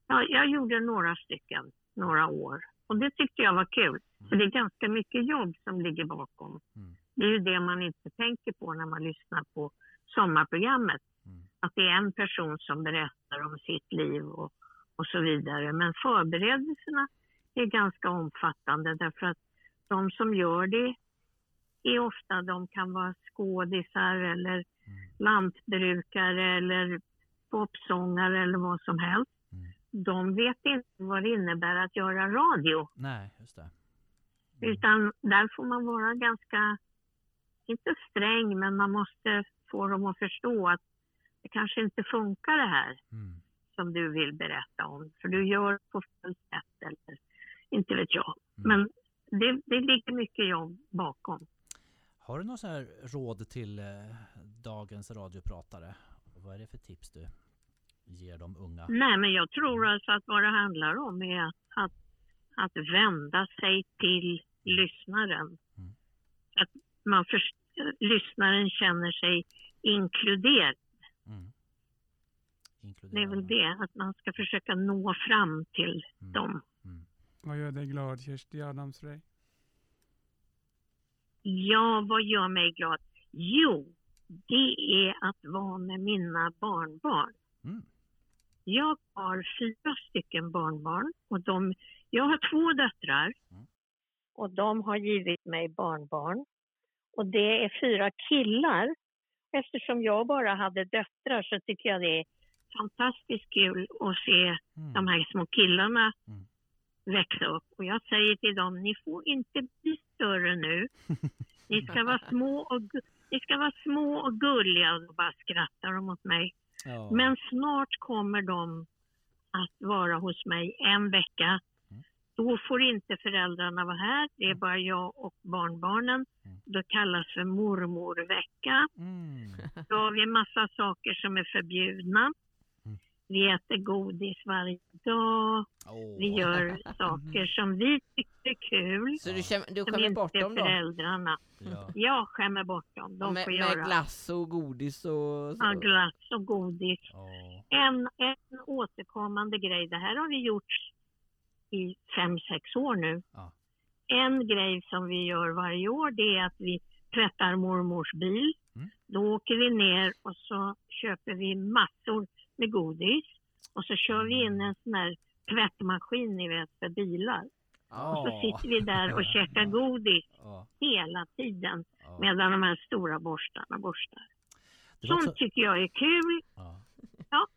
ja, jag gjorde några stycken, några år. Och det tyckte jag var kul, för det är ganska mycket jobb som ligger bakom. Mm. Det är ju det man inte tänker på när man lyssnar på sommarprogrammet. Mm. Att det är en person som berättar om sitt liv och, och så vidare. Men förberedelserna är ganska omfattande därför att de som gör det är ofta, de kan vara skådisar eller Mm. lantbrukare eller popsångare eller vad som helst. De vet inte vad det innebär att göra radio. Nej, just det. Mm. Utan där får man vara ganska, inte sträng, men man måste få dem att förstå att det kanske inte funkar det här Mm. som du vill berätta om. För du gör på fel sätt eller inte vet jag. Mm. Men det, det ligger mycket jobb bakom. Har du något råd till eh, dagens radiopratare? Vad är det för tips du ger de unga? Nej, men jag tror alltså att vad det handlar om är att, att, att vända sig till lyssnaren. Mm. Att man för, lyssnaren känner sig inkluderad. Mm. Det är väl det, att man ska försöka nå fram till Mm. dem. Mm. Vad gör dig glad, Kersti Adamsrey? Ja, vad gör mig glad? Jo, det är att vara med mina barnbarn. Mm. Jag har fyra stycken barnbarn och de, jag har två döttrar Mm. och de har givit mig barnbarn. Och det är fyra killar. Eftersom jag bara hade döttrar så tycker jag det är fantastiskt kul att se Mm. de här små killarna Mm. växa upp. Och jag säger till dem, ni får inte bli större nu. Ni ska vara små och, ni ska vara små och gulliga. Och då bara skrattar de åt mig. Ja. Men snart kommer de att vara hos mig en vecka. Mm. Då får inte föräldrarna vara här. Det är bara jag och barnbarnen. Mm. Det kallas för mormorvecka. Mm. Då har vi massa saker som är förbjudna. Vi äter godis varje dag. Åh. Vi gör saker som vi tycker är kul. Så du, känner, du Som skämmer bort dem då? föräldrarna. Ja. Jag skämmer bort dem. De med, får med göra glass och godis och så. ja, glass och godis. Åh. En, en återkommande grej, det här har vi gjort i fem sex år nu. Ja. En grej som vi gör varje år det är att vi tvättar mormors bil. Mm. Då åker vi ner och så köper vi massor med godis. Och så kör vi in en sån här tvättmaskin ni vet för bilar. Och så Ja. sitter vi där och käkar godis Ja. hela tiden Ja. medan de här stora borstarna borstar. Sånt så, tycker jag är kul. ja. Ja.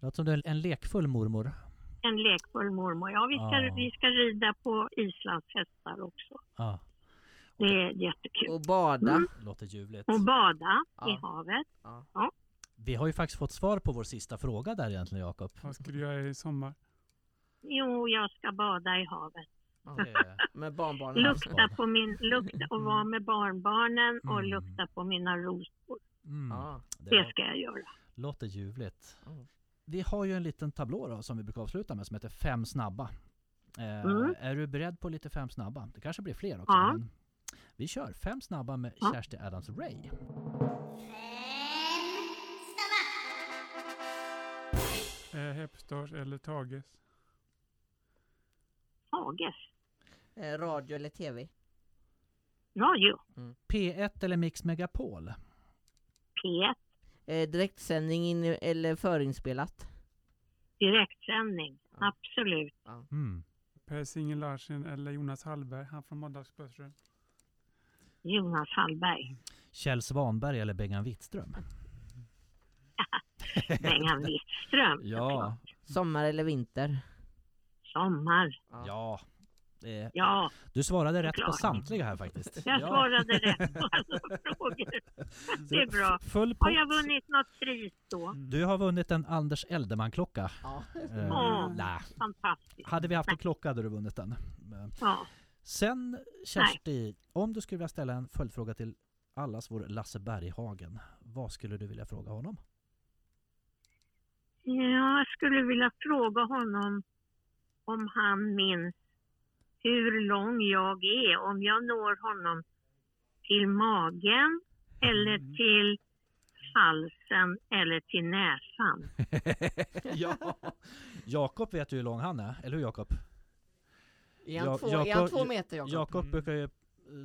Det låter som du är en lekfull mormor. En lekfull mormor. Ja, vi ska, Ja. vi ska rida på islandshästar också. Ja. Det är jättekul. Och bada. Mm. Det låter ljuvligt. Och bada Ja. i havet. Vi har ju faktiskt fått svar på vår sista fråga där egentligen Jakob. Vad ska du göra i sommar? Jo, jag ska bada i havet. Det- Med barnbarnen. Lukta på min, lukta och vara med barnbarnen och Mm. lukta på mina rosor. Mm. Ja. Det Det ska jag göra. låter ljuvligt. Mm. Vi har ju en liten tablå då, som vi brukar avsluta med som heter Fem snabba. Eh, Mm. Är du beredd på lite fem snabba? Det kanske blir fler också. Ja. Men vi kör Fem snabba med Ja. Kersti Adams Ray. Eh, Hepstars eller Tages? Tages. Eh, Radio eller TV? Radio. P1 eller Mix Megapol? P1. Eh, direktsändning in, eller förinspelat? Direktsändning. Ja. Absolut. Mm. Per Singer Larsen eller Jonas Hallberg? Han från Måndagsbörsen. Jonas Hallberg. Kjell Svanberg eller Bengan Wittström? Bengan Wittström. Ja, Sommar eller vinter? Sommar. ja. Det, Ja, du svarade rätt på Klart. samtliga här faktiskt. jag Ja. svarade rätt på alla frågor. Det är bra. Full Har jag vunnit något pris då? Du har vunnit en Anders Eldeman-klocka. Ja. Eh, nej. Fantastiskt. Hade vi haft en klocka hade du vunnit den. Eh, Ja. Sen Kersti, om du skulle vilja ställa en följdfråga till allas vår Lasse Berghagen. Vad skulle du vilja fråga honom? Ja, jag skulle vilja fråga honom om han minns hur lång jag är. Om jag når honom till magen eller Mm. till halsen eller till näsan. ja. Jakob vet ju hur lång han är, eller hur Jakob? Är han, två, är han Jakob- två meter Jakob? Jakob brukar ju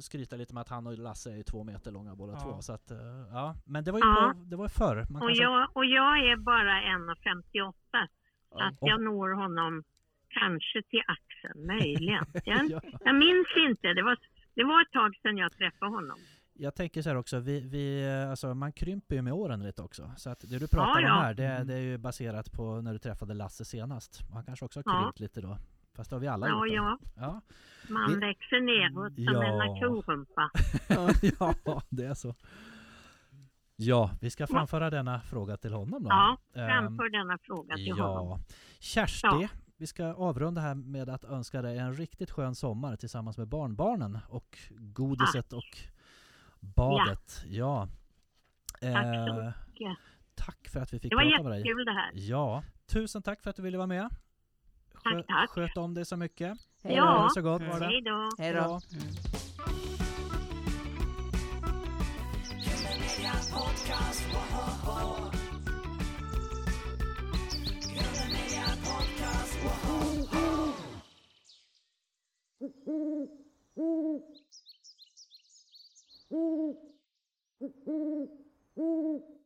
skryta lite med att han och Lasse är två meter långa båda Ja. två. Så att, eh, ja. Men det var ju Ja. på, det var förr. Man Och kanske- jag, och jag är bara 1,58 så att jag når honom kanske till axeln, möjligen. Jag, ja. jag minns inte, det var, det var ett tag sedan jag träffade honom. Jag tänker så här också, vi, vi, eh, alltså man krymper ju med åren lite också. Så att det du pratar Ja, ja. om här, det, Mm. det är ju baserat på när du träffade Lasse senast. Han kanske också har Ja. krympt lite då. Fast det har vi alla Ja, gjort. ja, Ja. man Vi- växer neråt som Ja. en kohumpa. ja, det är så. Ja, vi ska framföra denna fråga till honom då. Ja, Ehm, framför denna fråga till honom. Ja. Kersti, Ja. vi ska avrunda här med att önska dig en riktigt skön sommar tillsammans med barnbarnen och godiset och badet. Ja. Tack så Eh, mycket. tack för att vi fick Det var prata med dig. jättekul det här. Ja, tusen tack för att du ville vara med. Tack, tack. Sköt om dig så mycket. Hej Ja. Då. det så gott var det. Hej då. Hej då. Ja. Mm-hmm.